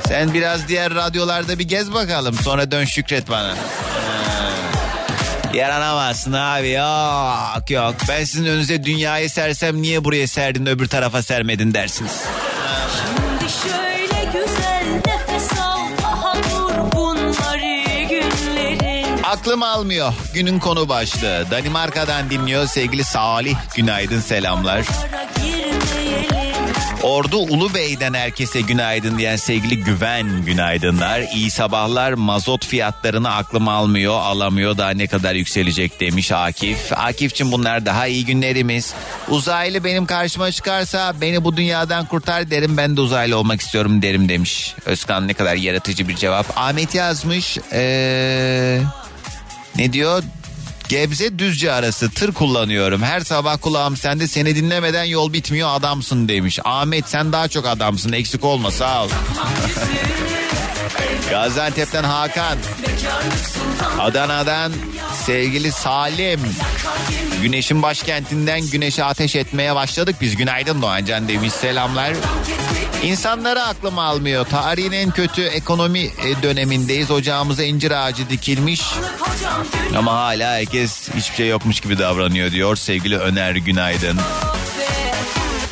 Sen biraz diğer radyolarda bir gez bakalım sonra dön şükret bana. Ee, Yaranamazsın abi yok yok. Ben sizin önünüze dünyayı sersem niye buraya serdin öbür tarafa sermedin dersiniz. Aklım almıyor. Günün konu başlığı. Danimarka'dan dinliyor sevgili Salih. Günaydın selamlar. Ordu Ulubey'den herkese günaydın diyen sevgili Güven günaydınlar. İyi sabahlar mazot fiyatlarını aklım almıyor alamıyor daha ne kadar yükselecek demiş Akif. Akif'cim bunlar daha iyi günlerimiz. Uzaylı benim karşıma çıkarsa beni bu dünyadan kurtar derim ben de uzaylı olmak istiyorum derim demiş. Özkan ne kadar yaratıcı bir cevap. Ahmet yazmış ee, ne diyor? Gebze Düzce arası tır kullanıyorum. Her sabah kulağım sende seni dinlemeden yol bitmiyor adamsın demiş. Ahmet sen daha çok adamsın eksik olma sağ ol. Gaziantep'ten Hakan. Adana'dan sevgili Salim. Güneşin başkentinden güneşe ateş etmeye başladık biz. Günaydın Doğancan demiş selamlar. İnsanları aklım almıyor. Tarihin en kötü ekonomi e, dönemindeyiz. Ocağımıza incir ağacı dikilmiş. Ama hala herkes hiçbir şey yokmuş gibi davranıyor diyor sevgili Öner Günaydın.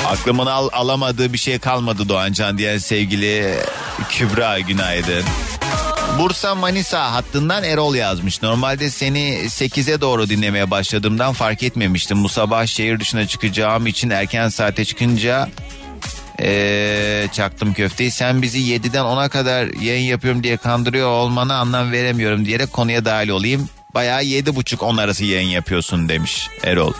Aklımın al, alamadığı bir şey kalmadı Doğancan diyen sevgili Kübra Günaydın. Bursa Manisa hattından Erol yazmış. Normalde seni 8'e doğru dinlemeye başladığımdan fark etmemiştim. Bu sabah şehir dışına çıkacağım için erken saate çıkınca ee, çaktım köfteyi. Sen bizi 7'den 10'a kadar yayın yapıyorum diye kandırıyor olmana anlam veremiyorum diyerek konuya dahil olayım. Bayağı 7.30-10 arası yayın yapıyorsun demiş Erol.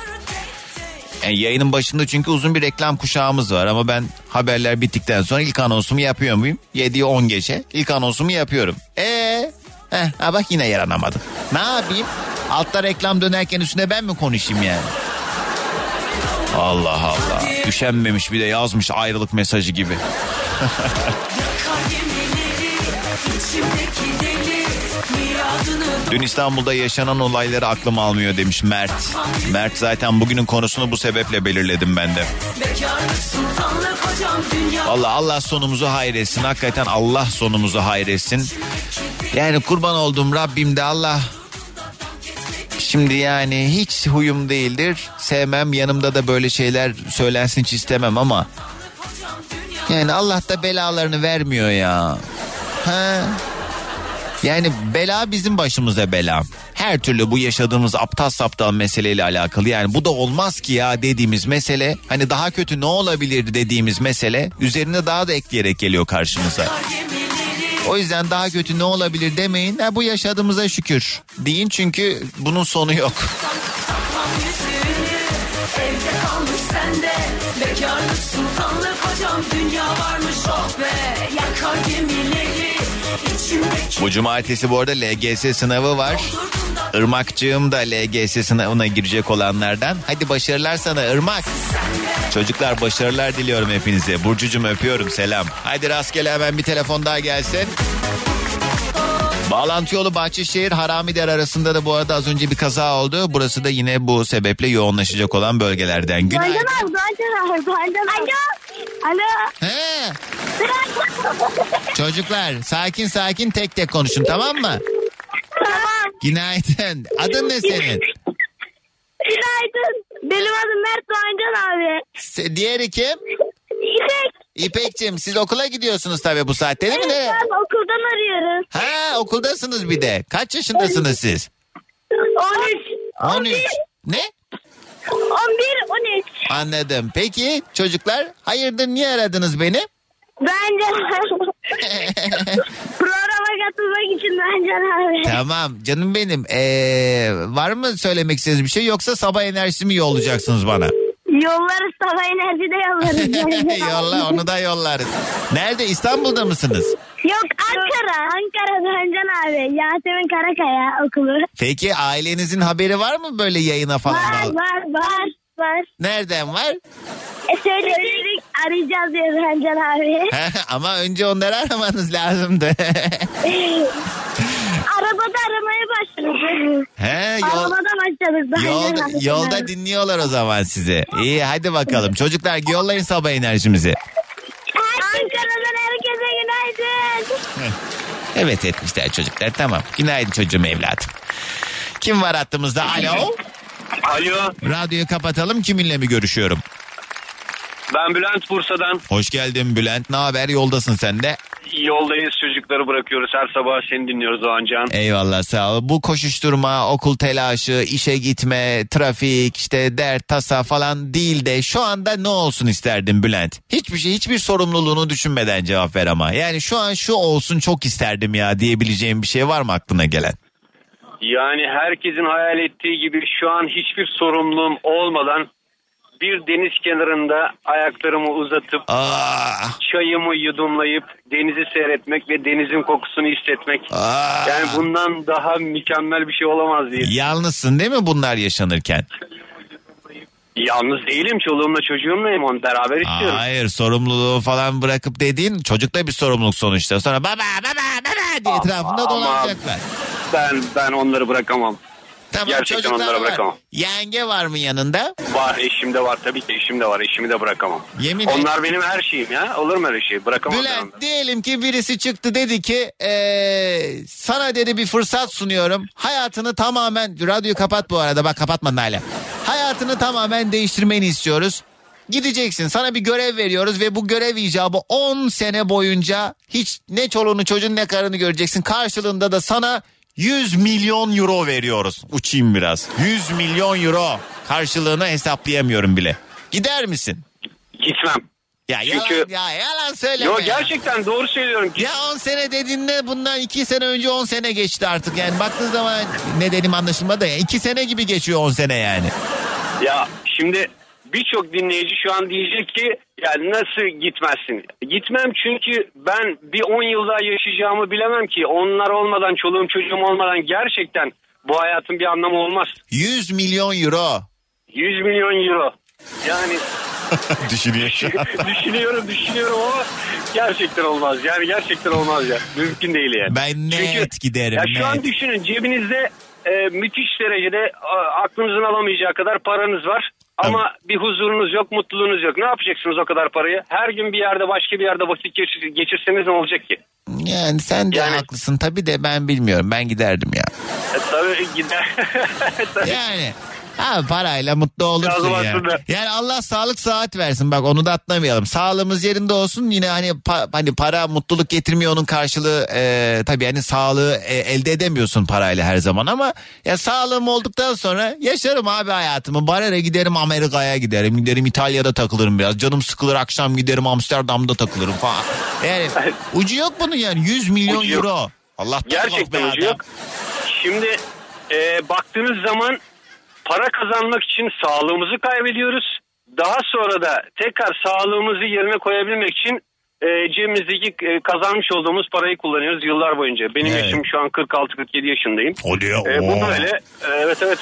Yani yayının başında çünkü uzun bir reklam kuşağımız var ama ben haberler bittikten sonra ilk anonsumu yapıyor muyum? 7'ye 10 geçe ilk anonsumu yapıyorum. Eee? Heh, ha bak yine yaranamadım. Ne yapayım? Altta reklam dönerken üstüne ben mi konuşayım yani? Allah Allah. Üşenmemiş bir de yazmış ayrılık mesajı gibi. Dün İstanbul'da yaşanan olayları aklım almıyor demiş Mert. Mert zaten bugünün konusunu bu sebeple belirledim ben de. Valla Allah sonumuzu hayretsin. Hakikaten Allah sonumuzu hayretsin. Yani kurban olduğum Rabbim de Allah Şimdi yani hiç huyum değildir. Sevmem yanımda da böyle şeyler söylensin hiç istemem ama yani Allah da belalarını vermiyor ya. Ha? Yani bela bizim başımıza bela. Her türlü bu yaşadığımız aptal saptal meseleyle alakalı yani bu da olmaz ki ya dediğimiz mesele hani daha kötü ne olabilir dediğimiz mesele üzerine daha da ekleyerek geliyor karşımıza. O yüzden daha kötü ne olabilir demeyin. Ha, bu yaşadığımıza şükür. Deyin çünkü bunun sonu yok. sultanlık hocam dünya varmış Bu cumartesi bu arada LGS sınavı var. Irmakçığım da LGS sınavına girecek olanlardan. Hadi başarılar sana Irmak. Çocuklar başarılar diliyorum hepinize. Burcucum öpüyorum selam. Haydi rastgele hemen bir telefon daha gelsin. Bağlantı yolu Bahçeşehir Haramider arasında da bu arada az önce bir kaza oldu. Burası da yine bu sebeple yoğunlaşacak olan bölgelerden. Günaydın. Alo. Alo. He. Çocuklar sakin sakin tek tek konuşun tamam mı? Tamam. Günaydın. Adın ne senin? Günaydın. Benim adım Mert Doğancan abi. Se- diğeri kim? İpek. İpekçim siz okula gidiyorsunuz tabii bu saatte değil mi? Evet abi okuldan arıyoruz. Ha okuldasınız bir de. Kaç yaşındasınız siz? 13. 13. Ne? 11, 13. Anladım. Peki çocuklar hayırdır niye aradınız beni? Bence programa katılmak için Doğancan abi. Tamam canım benim. Ee, var mı söylemek istediğiniz bir şey yoksa sabah enerjisi mi yollayacaksınız bana? Yolları sabah enerjide yollarız. Yolla onu da yollarız. Nerede İstanbul'da mısınız? Yok Ankara. Ankara Doğancan abi. Yasemin Karakaya okulu. Peki ailenizin haberi var mı böyle yayına falan? Var bağlı- var var. Var. Nereden var? E söyledik arayacağız diyor Doğancan abi. Ama önce onları aramanız lazımdı. Arabada aramaya başladık. He, yol, Arabada başladık. Doğancan yolda, yolda dinliyorlar o zaman sizi. İyi hadi bakalım. Çocuklar yollayın sabah enerjimizi. Ankara'dan herkese günaydın. Evet etmişler çocuklar tamam. Günaydın çocuğum evladım. Kim var hattımızda? Alo. Alo. Radyoyu kapatalım. Kiminle mi görüşüyorum? Ben Bülent Bursa'dan. Hoş geldin Bülent. Ne haber? Yoldasın sen de. Yoldayız çocukları bırakıyoruz. Her sabah seni dinliyoruz Doğancan. Eyvallah sağ ol. Bu koşuşturma, okul telaşı, işe gitme, trafik, işte dert, tasa falan değil de şu anda ne olsun isterdin Bülent? Hiçbir şey, hiçbir sorumluluğunu düşünmeden cevap ver ama. Yani şu an şu olsun çok isterdim ya diyebileceğim bir şey var mı aklına gelen? Yani herkesin hayal ettiği gibi şu an hiçbir sorumluluğum olmadan bir deniz kenarında ayaklarımı uzatıp çayımı yudumlayıp denizi seyretmek ve denizin kokusunu hissetmek. Yani bundan daha mükemmel bir şey olamaz diye. Yalnızsın değil mi bunlar yaşanırken? Yalnız değilim çoluğumla çocuğumlayım onu beraber istiyorum. Hayır sorumluluğu falan bırakıp dediğin çocukta bir sorumluluk sonuçta. Sonra baba baba baba diye etrafında Ama dolanacaklar. Ben ben onları bırakamam. Tamam Gerçekten çocuklar onları var. bırakamam. Yenge var mı yanında? Var eşim de var tabii ki eşim de var eşimi de bırakamam. Yemin et. Onlar benim her şeyim ya olur mu öyle şey bırakamam ben Bülent onları. diyelim ki birisi çıktı dedi ki eee, sana dedi bir fırsat sunuyorum. Hayatını tamamen radyoyu kapat bu arada bak kapatmadın hala. Hayatını tamamen değiştirmeni istiyoruz. Gideceksin sana bir görev veriyoruz ve bu görev icabı 10 sene boyunca hiç ne çoluğunu çocuğun ne karını göreceksin. Karşılığında da sana 100 milyon euro veriyoruz. Uçayım biraz. 100 milyon euro karşılığını hesaplayamıyorum bile. Gider misin? Gitmem. Ya Çünkü- yalan, ya yalan söyleme. Yo ya. gerçekten doğru söylüyorum. Ya 10 sene dediğinde bundan 2 sene önce 10 sene geçti artık. Yani baktığın zaman ne dedim anlaşılmadı. 2 sene gibi geçiyor 10 sene yani. Ya şimdi birçok dinleyici şu an diyecek ki yani nasıl gitmezsin? Gitmem çünkü ben bir 10 yıl daha yaşayacağımı bilemem ki. Onlar olmadan çoluğum çocuğum olmadan gerçekten bu hayatın bir anlamı olmaz. 100 milyon euro. 100 milyon euro. Yani Düşünüyor düşünüyorum düşünüyorum ama gerçekten olmaz. Yani gerçekten olmaz ya. Mümkün değil yani. Ben net giderim. Ya şu an net. düşünün cebinizde e, müthiş derecede a, aklınızın alamayacağı kadar paranız var. Ama bir huzurunuz yok, mutluluğunuz yok. Ne yapacaksınız o kadar parayı? Her gün bir yerde başka bir yerde vakit geçir- geçirseniz ne olacak ki? Yani sen de haklısın tabii de ben bilmiyorum. Ben giderdim ya. E, tabii gider. Tabii. Yani Abi parayla mutlu olursun ya. aslında. Yani Allah sağlık saat versin bak onu da atlamayalım. Sağlığımız yerinde olsun yine hani pa- hani para mutluluk getirmiyor onun karşılığı e, tabii hani sağlığı e, elde edemiyorsun parayla her zaman ama ya sağlığım olduktan sonra yaşarım abi hayatımı. Barere giderim Amerika'ya giderim giderim İtalya'da takılırım biraz. Canım sıkılır akşam giderim Amsterdam'da takılırım falan. Yani ucu yok bunun yani 100 milyon Ucu yok. euro. Allah Gerçekten ucu yok. Şimdi e, baktığınız zaman para kazanmak için sağlığımızı kaybediyoruz. Daha sonra da tekrar sağlığımızı yerine koyabilmek için e, cebimizdeki e, kazanmış olduğumuz parayı kullanıyoruz yıllar boyunca. Benim Evet. yaşım şu an 46-47 yaşındayım. Hadi ya. E, bu Oo. böyle e, evet evet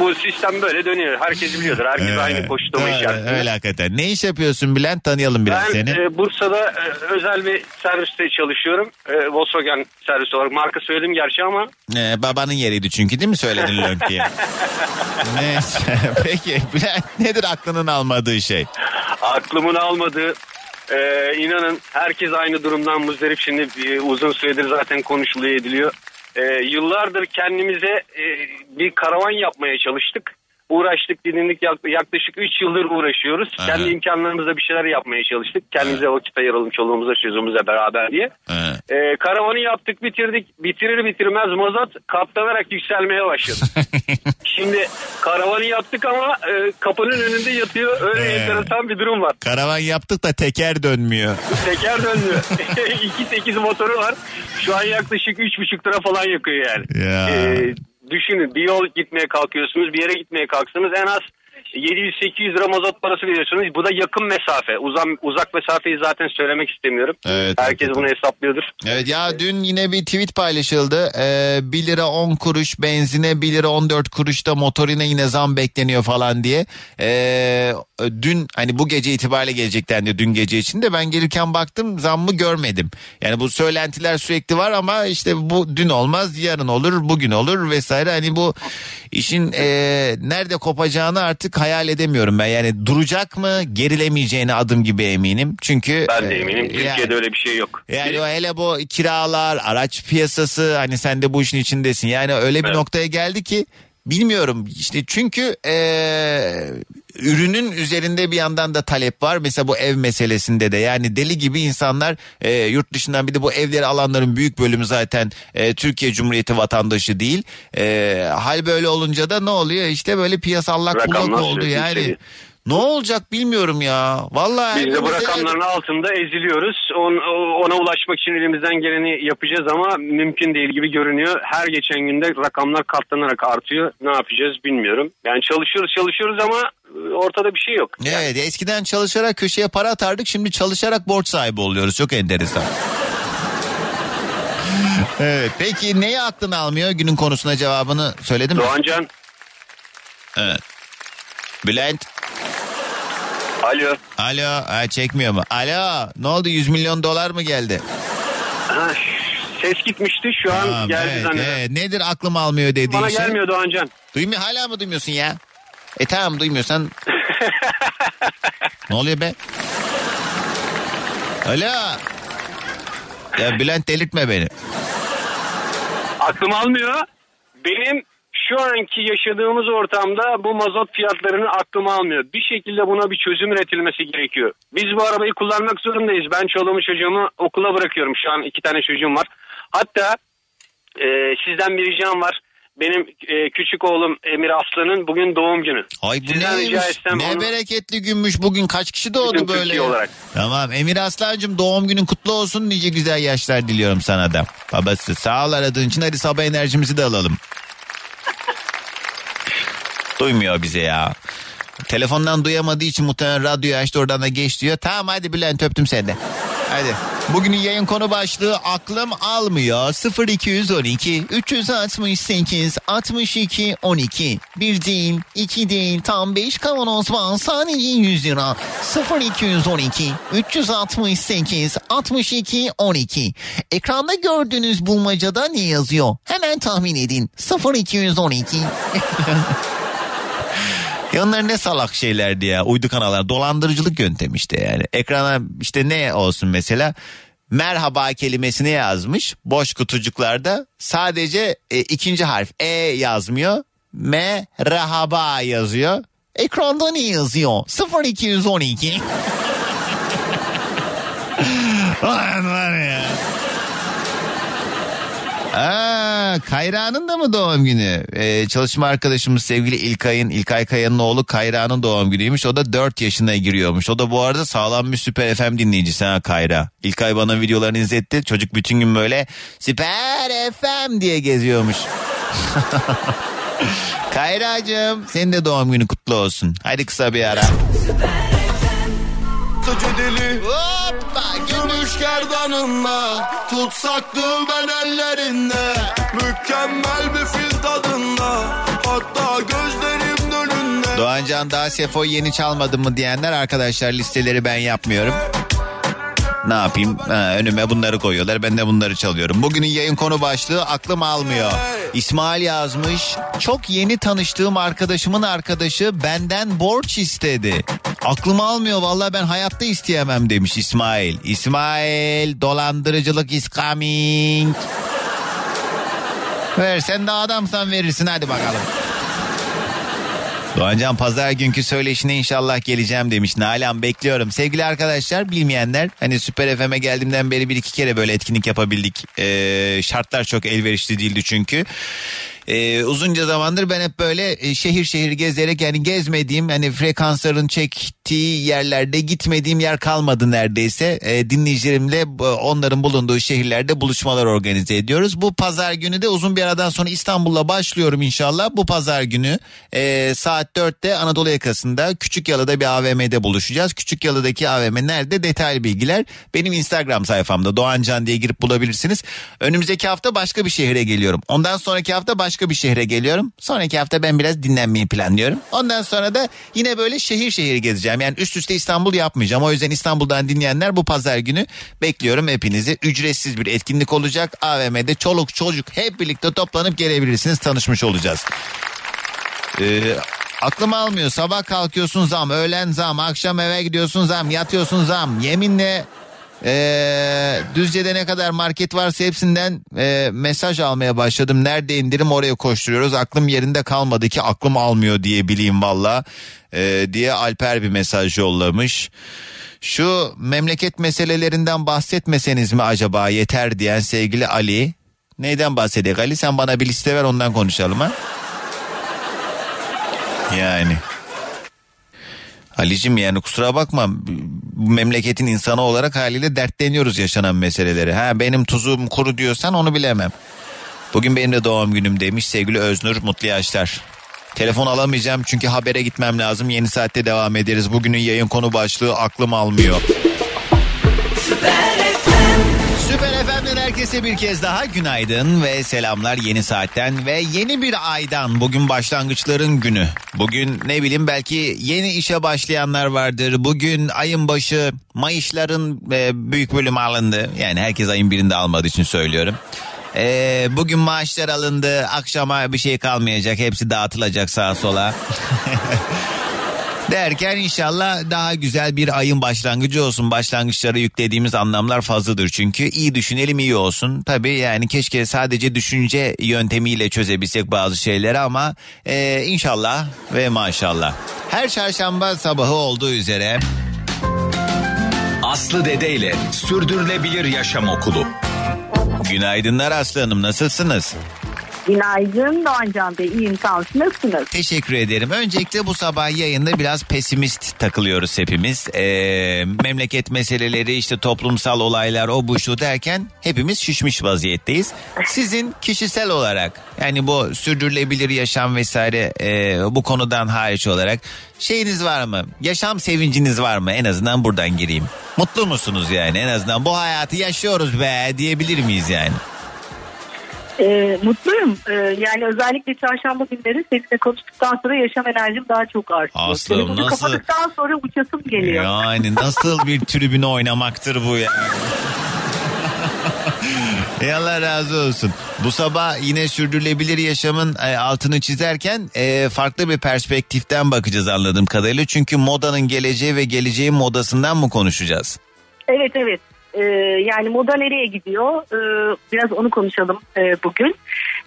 bu sistem böyle dönüyor. Herkes biliyordur. Herkes aynı koşturma Öyle, içerisinde. öyle hakikaten. Ne iş yapıyorsun Bülent? Tanıyalım biraz Ben seni. e, Bursa'da e, özel bir serviste çalışıyorum. E, Volkswagen servisi olarak. Marka söyledim gerçi ama Ee, babanın yeriydi çünkü değil mi söyledin Lönk diye? Neyse. Peki Bülent nedir aklının almadığı şey? aklımın almadığı e, inanın herkes aynı durumdan muzdarip. Şimdi e, uzun süredir zaten konuşuluyor ediliyor. E, yıllardır kendimize e, bir karavan yapmaya çalıştık. Uğraştık dinledik yak- yaklaşık 3 yıldır uğraşıyoruz. Aha. Kendi imkanlarımızla bir şeyler yapmaya çalıştık. Kendimize vakit ayıralım çoluğumuza çocuğumuza beraber diye. E, karavanı yaptık bitirdik. Bitirir bitirmez mazot katlanarak yükselmeye başladı. Şimdi karavanı yaptık ama e, kapının önünde yatıyor. Öyle Ee. enteresan bir durum var. Karavan yaptık da teker dönmüyor. Teker dönmüyor. 2.8 motoru var. Şu an yaklaşık 3.5 lira falan yakıyor yani. Ya. Ee, düşünün bir yol gitmeye kalkıyorsunuz bir yere gitmeye kalksanız en az 700-800 lira mazot parası veriyorsunuz. Bu da yakın mesafe. Uzak, uzak mesafeyi zaten söylemek istemiyorum. Evet, Herkes bunu hesaplıyordur. Evet ya dün yine bir tweet paylaşıldı. Ee, 1 lira 10 kuruş benzine 1 lira 14 kuruşta motorine yine zam bekleniyor falan diye. Ee, dün hani bu gece itibariyle gelecekten diyor dün gece için de ben gelirken baktım zammı görmedim. Yani bu söylentiler sürekli var ama işte bu dün olmaz yarın olur bugün olur vesaire. Hani bu işin e, nerede kopacağını artık hayal edemiyorum ben. Yani duracak mı gerilemeyeceğine adım gibi eminim. Çünkü Ben de e, eminim. Türkiye'de yani- öyle bir şey yok. yani o hele bu kiralar, araç piyasası hani sen de bu işin içindesin. Yani öyle bir noktaya geldi ki bilmiyorum işte çünkü eee, ürünün üzerinde bir yandan da talep var. Mesela bu ev meselesinde de yani deli gibi insanlar eee, yurt dışından bir de bu evleri alanların büyük bölümü zaten eee, Türkiye Cumhuriyeti vatandaşı değil. Eee, hal böyle olunca da ne oluyor işte böyle piyasa allak bullak Rakamlar oldu yani. yükseliyor. Ne olacak bilmiyorum ya. Vallahi Biz de bu rakamların altında eziliyoruz. On- Ona ulaşmak için elimizden geleni yapacağız ama mümkün değil gibi görünüyor. Her geçen günde rakamlar katlanarak artıyor. Ne yapacağız bilmiyorum. Yani çalışıyoruz çalışıyoruz ama e, ortada bir şey yok. Evet eskiden çalışarak köşeye para atardık şimdi çalışarak borç sahibi oluyoruz çok enteresan. evet peki neyi aklına almıyor günün konusuna cevabını söyledin mi? Doğancan. Evet. Bülent. Alo. Alo ha, çekmiyor mu? Alo ne oldu 100 milyon dolar mı geldi? Ha, ses gitmişti şu an Tamam, geldi evet, zannederim. evet. Nedir aklım almıyor dediğin Bana şey? gelmiyor Doğancan. Duymuyor hala mı duymuyorsun ya? E tamam duymuyorsan. ne oluyor be? Alo. Ya Bülent delirtme beni. Aklım almıyor. Benim şu anki yaşadığımız ortamda bu mazot fiyatlarını aklım almıyor. Bir şekilde buna bir çözüm üretilmesi gerekiyor. Biz bu arabayı kullanmak zorundayız. Ben çoluğumu çocuğumu okula bırakıyorum. Şu an iki tane çocuğum var. Hatta e, sizden bir ricam var. Benim e, küçük oğlum Emir Aslan'ın bugün doğum günü. Ay bu Sizden neymiş? Ne onu- bereketli günmüş bugün kaç kişi doğdu Bütün böyle? Türkiye olarak. Tamam Emir Aslancığım doğum günün kutlu olsun nice güzel yaşlar diliyorum sana da. Babası sağ ol aradığın için hadi sabah enerjimizi de alalım. Duymuyor bize ya. Telefondan duyamadığı için muhtemelen radyoyu açtı oradan da geç diyor. Tamam hadi Bülent öptüm seni. Hadi. Bugünün yayın konu başlığı aklım almıyor. 0212 368 62 12. Bir değil, iki değil, tam 5 kavanoz var. Sadece 100 lira. 0212 368 62 12. Ekranda gördüğünüz bulmacada ne yazıyor? Hemen tahmin edin. 0212. Ya onlar ne salak şeylerdi ya uydu kanallar. Dolandırıcılık yöntemi işte yani. Ekrana işte ne olsun mesela? Merhaba kelimesini yazmış. Boş kutucuklarda sadece e, ikinci harf e yazmıyor. Merhaba yazıyor. Ekranda ne yazıyor? 0212 Ulan var ya. Aa, Kayra'nın da mı doğum günü? Ee, çalışma arkadaşımız sevgili İlkay'ın, İlkay Kaya'nın oğlu Kayra'nın doğum günüymüş. O da 4 yaşına giriyormuş. O da bu arada sağlam bir Süper FM dinleyicisi ha Kayra. İlkay bana videolarını izletti. Çocuk bütün gün böyle Süper FM diye geziyormuş. Kayra'cığım senin de doğum günü kutlu olsun. Hadi kısa bir ara. Deli Hoppa gülme düş gerdanında Tutsak dümen ellerinde Mükemmel bir fil tadında Hatta gözlerim önünde Doğancan daha Sefo yeni çalmadı mı diyenler arkadaşlar listeleri ben yapmıyorum. Ne yapayım? Ha, önüme bunları koyuyorlar. Ben de bunları çalıyorum. Bugünün yayın konu başlığı aklım almıyor. İsmail yazmış. Çok yeni tanıştığım arkadaşımın arkadaşı benden borç istedi. Aklım almıyor vallahi ben hayatta isteyemem demiş İsmail. İsmail dolandırıcılık is coming. Ver sen de adamsan verirsin hadi bakalım. Doğancan pazar günkü söyleşine inşallah geleceğim demiş. Nalan bekliyorum. Sevgili arkadaşlar bilmeyenler hani Süper FM'e geldiğimden beri bir iki kere böyle etkinlik yapabildik. Ee, şartlar çok elverişli değildi çünkü. Ee, uzunca zamandır ben hep böyle e, şehir şehir gezerek yani gezmediğim hani frekansların çektiği yerlerde gitmediğim yer kalmadı neredeyse. Ee, dinleyicilerimle bu- onların bulunduğu şehirlerde buluşmalar organize ediyoruz. Bu pazar günü de uzun bir aradan sonra İstanbul'la başlıyorum inşallah. Bu pazar günü e, saat 4'te Anadolu yakasında Küçükyalı'da bir AVM'de buluşacağız. Küçükyalı'daki AVM nerede detaylı bilgiler benim Instagram sayfamda Doğancan diye girip bulabilirsiniz. Önümüzdeki hafta başka bir şehre geliyorum. Ondan sonraki hafta başka bir şehre geliyorum. Sonraki hafta ben biraz dinlenmeyi planlıyorum. Ondan sonra da yine böyle şehir şehir gezeceğim. Yani üst üste İstanbul yapmayacağım. O yüzden İstanbul'dan dinleyenler bu pazar günü bekliyorum hepinizi. Ücretsiz bir etkinlik olacak. AVM'de çoluk çocuk hep birlikte toplanıp gelebilirsiniz. Tanışmış olacağız. Ee, aklım almıyor. Sabah kalkıyorsun zam, öğlen zam, akşam eve gidiyorsun zam, yatıyorsun zam. Yeminle ee, Düzce'de ne kadar market varsa hepsinden ee, mesaj almaya başladım. Nerede indirim oraya koşturuyoruz. Aklım yerinde kalmadı ki aklım almıyor diye bileyim valla. Ee, diye Alper bir mesaj yollamış. Şu memleket meselelerinden bahsetmeseniz mi acaba yeter diyen sevgili Ali. Neyden bahsedecek Ali? Sen bana bir liste ver ondan konuşalım ha. Yani. Ali'cim yani kusura bakma memleketin insanı olarak haliyle dertleniyoruz yaşanan meseleleri. Ha benim tuzum kuru diyorsan onu bilemem. Bugün benim de doğum günüm demiş sevgili Öznur mutlu yaşlar. Telefon alamayacağım çünkü habere gitmem lazım. Yeni saatte devam ederiz. Bugünün yayın konu başlığı aklım almıyor. Süper FM'den herkese bir kez daha günaydın ve selamlar yeni saatten ve yeni bir aydan. Bugün başlangıçların günü. Bugün ne bileyim belki yeni işe başlayanlar vardır. Bugün ayın başı Mayışların e, büyük bölümü alındı. Yani herkes ayın birinde almadığı için söylüyorum. E, bugün maaşlar alındı. Akşama bir şey kalmayacak. Hepsi dağıtılacak sağa sola. Derken inşallah daha güzel bir ayın başlangıcı olsun. Başlangıçlara yüklediğimiz anlamlar fazladır çünkü. iyi düşünelim iyi olsun. Tabii yani keşke sadece düşünce yöntemiyle çözebilsek bazı şeyleri ama e, inşallah ve maşallah. Her çarşamba sabahı olduğu üzere Aslı Dede ile Sürdürülebilir Yaşam Okulu. Günaydınlar Aslı Hanım nasılsınız? Günaydın Doğancan Bey. İyiyim sağ olun. Nasılsınız? Teşekkür ederim. Öncelikle bu sabah yayında biraz pesimist takılıyoruz hepimiz. Ee, memleket meseleleri işte toplumsal olaylar o bu şu derken hepimiz şişmiş vaziyetteyiz. Sizin kişisel olarak yani bu sürdürülebilir yaşam vesaire e, bu konudan hariç olarak şeyiniz var mı? Yaşam sevinciniz var mı? En azından buradan gireyim. Mutlu musunuz yani? En azından bu hayatı yaşıyoruz be diyebilir miyiz yani? Ee, mutluyum. Ee, yani özellikle çarşamba günleri seninle konuştuktan sonra yaşam enerjim daha çok artıyor. Aslım, Telefonu nasıl? kapadıktan sonra uçasım geliyor. Yani nasıl bir tribüne oynamaktır bu ya. Ey Allah razı olsun. Bu sabah yine sürdürülebilir yaşamın e, altını çizerken e, farklı bir perspektiften bakacağız anladığım kadarıyla. Çünkü modanın geleceği ve geleceğin modasından mı konuşacağız? Evet evet. Ee, yani moda nereye gidiyor? Ee, biraz onu konuşalım e, bugün.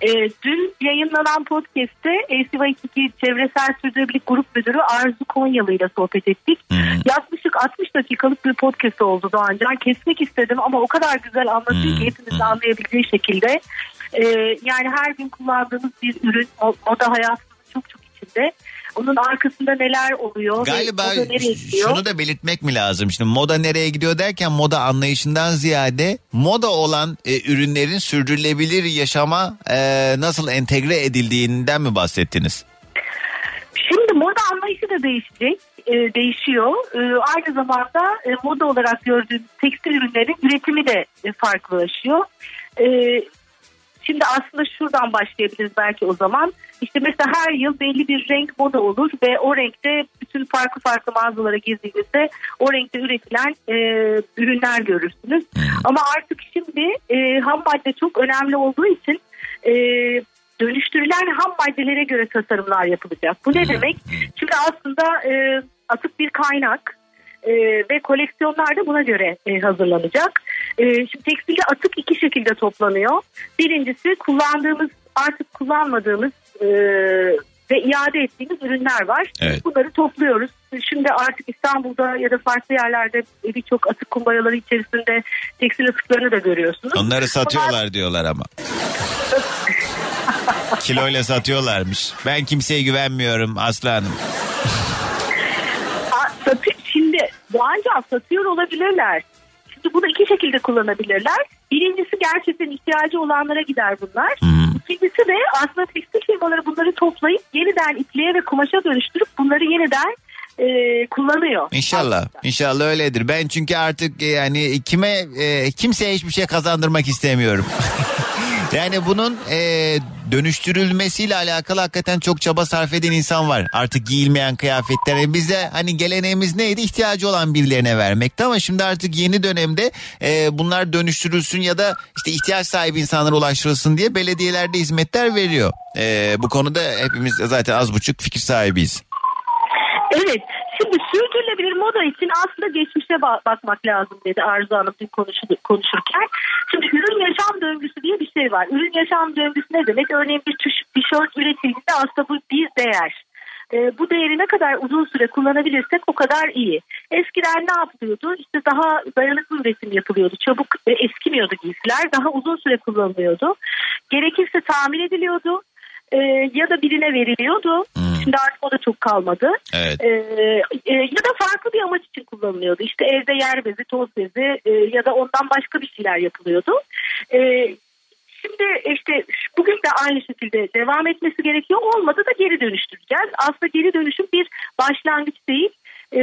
Ee, dün yayınlanan podcast'te LCY2 Çevresel Sürdürülebilirlik Grup Müdürü Arzu Konyalı ile sohbet ettik. Yaklaşık 60 dakikalık bir podcast oldu Doğancan. Kesmek istedim ama o kadar güzel anlatıyor ki hepimiz anlayabildiği şekilde. Ee, yani her gün kullandığımız bir ürün moda hayatımızın çok çok içinde. Onun arkasında neler oluyor? Galiba moda nereye gidiyor? şunu da belirtmek mi lazım? Şimdi moda nereye gidiyor derken moda anlayışından ziyade moda olan e, ürünlerin sürdürülebilir yaşama e, nasıl entegre edildiğinden mi bahsettiniz? Şimdi moda anlayışı da değişecek. e, değişiyor. E, aynı zamanda e, moda olarak gördüğümüz tekstil ürünlerin üretimi de e, farklılaşıyor. E, Şimdi aslında şuradan başlayabiliriz belki o zaman. İşte mesela her yıl belli bir renk moda olur ve o renkte bütün farklı farklı mağazalara girdiğinizde o renkte üretilen e, ürünler görürsünüz. Ama artık şimdi e, ham madde çok önemli olduğu için e, dönüştürülen ham maddelere göre tasarımlar yapılacak. Bu ne demek? Şimdi aslında e, atık bir kaynak e, ve koleksiyonlar da buna göre e, hazırlanacak. E, şimdi tekstilde atık iki şekilde toplanıyor. Birincisi kullandığımız artık kullanmadığımız e, ve iade ettiğimiz ürünler var. Evet. Bunları topluyoruz. Şimdi artık İstanbul'da ya da farklı yerlerde birçok atık kumbayaları içerisinde tekstil atıklarını da görüyorsunuz. Onları satıyorlar diyorlar ama. Kiloyla satıyorlarmış. Ben kimseye güvenmiyorum Aslı Hanım. Bu ancak satıyor olabilirler. Şimdi bunu iki şekilde kullanabilirler. Birincisi gerçekten ihtiyacı olanlara gider bunlar. İkincisi de aslında tekstil firmaları bunları toplayıp yeniden ipliğe ve kumaşa dönüştürüp bunları yeniden e, kullanıyor. İnşallah. İnşallah öyledir. Ben çünkü artık e, yani kime e, kimseye hiçbir şey kazandırmak istemiyorum. yani bunun e, dönüştürülmesiyle alakalı hakikaten çok çaba sarf eden insan var. Artık giyilmeyen kıyafetlere bize hani geleneğimiz neydi? İhtiyacı olan birilerine vermekti ama şimdi artık yeni dönemde e, bunlar dönüştürülsün ya da işte ihtiyaç sahibi insanlara ulaştırılsın diye belediyelerde hizmetler veriyor. E, bu konuda hepimiz zaten az buçuk fikir sahibiyiz. Evet. Şimdi sürdürülebilir moda için aslında geçmişe ba- bakmak lazım dedi Arzu Hanım dün konuşur- konuşurken. Şimdi ürün yaşam döngüsü diye bir şey var. Ürün yaşam döngüsü ne demek? Örneğin bir tişört üretildiğinde aslında bu bir değer. Ee, bu değeri ne kadar uzun süre kullanabilirsek o kadar iyi. Eskiden ne yapılıyordu? İşte daha dayanıklı üretim yapılıyordu. Çabuk e, eskimiyordu giysiler. Daha uzun süre kullanılıyordu. Gerekirse tamir ediliyordu. e, ya da birine veriliyordu. Şimdi artık o da çok kalmadı. Evet. E, e, ya da farklı bir amaç için kullanılıyordu. İşte evde yer bezi, toz bezi e, ya da ondan başka bir şeyler yapılıyordu. E, Şimdi işte bugün de aynı şekilde devam etmesi gerekiyor. Olmadı da geri dönüştüreceğiz. Aslında geri dönüşüm bir başlangıç değil e,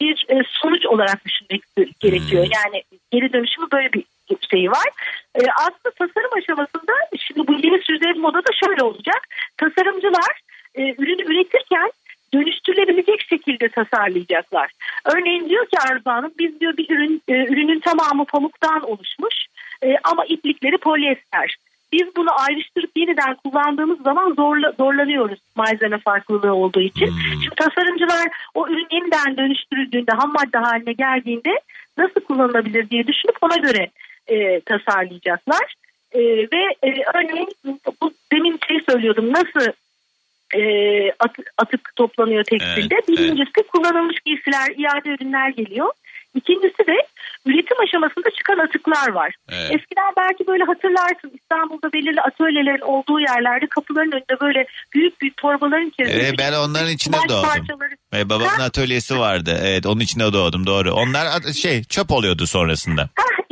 bir e, sonuç olarak düşünmek gerekiyor. Yani geri dönüşümü böyle bir şeyi var. E, aslında tasarım aşamasında şimdi bu yeni sürdürülebilir moda da şöyle olacak. Tasarımcılar e, ürünü üretirken dönüştürülebilecek şekilde tasarlayacaklar. Örneğin diyor ki Arzu Hanım biz diyor bir ürün e, ürünün tamamı pamuktan oluşmuş e, ama iplikleri polyester. Biz bunu ayrıştırıp yeniden kullandığımız zaman zorla, zorlanıyoruz malzeme farklılığı olduğu için. Şimdi tasarımcılar o ürün yeniden dönüştürüldüğünde ham madde haline geldiğinde nasıl kullanılabilir diye düşünüp ona göre e, tasarlayacaklar. E, ve e, örneğin bu demin şey söylüyordum nasıl e, at- atık toplanıyor tekstilde. Evet, Birincisi kullanılmış giysiler, iade ürünler geliyor. İkincisi de üretim aşamasında çıkan atıklar var. Evet. Eskiden belki böyle hatırlarsın İstanbul'da belirli atölyelerin olduğu yerlerde kapıların önünde böyle büyük büyük torbaların içerisinde. Evet ben onların içinde doğdum. parçaları- babamın atölyesi vardı. Evet onun içinde doğdum doğru. Onlar şey çöp oluyordu sonrasında. Onlar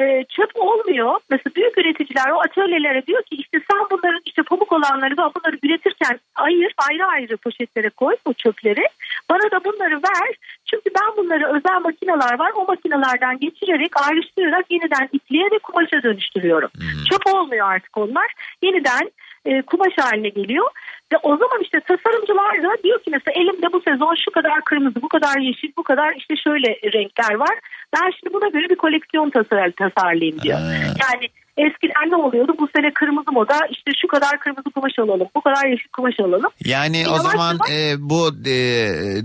e, çöp olmuyor. Mesela büyük üreticiler o atölyelere diyor ki işte sen bunların işte pamuk olanları da bunları üretirken ayır ayrı ayrı poşetlere koy bu çöpleri. Bana da bunları ver. Çünkü ben bunları özel makineler var. O makinelerden geçirerek ayrıştırarak yeniden ipliğe ve kumaşa dönüştürüyorum. Çöp olmuyor artık onlar. Yeniden e, kumaş haline geliyor. Ve o zaman işte tasarımcılar da diyor ki mesela elimde bu sezon şu kadar kırmızı, bu kadar yeşil, bu kadar işte şöyle renkler var. Ben şimdi buna göre bir koleksiyon tasar tasarlayayım diyor. Yani eskiden ne oluyordu? Bu sene kırmızı moda işte şu kadar kırmızı kumaş alalım, bu kadar yeşil kumaş alalım. Yani o Yavaş zaman yavaş- e, bu e,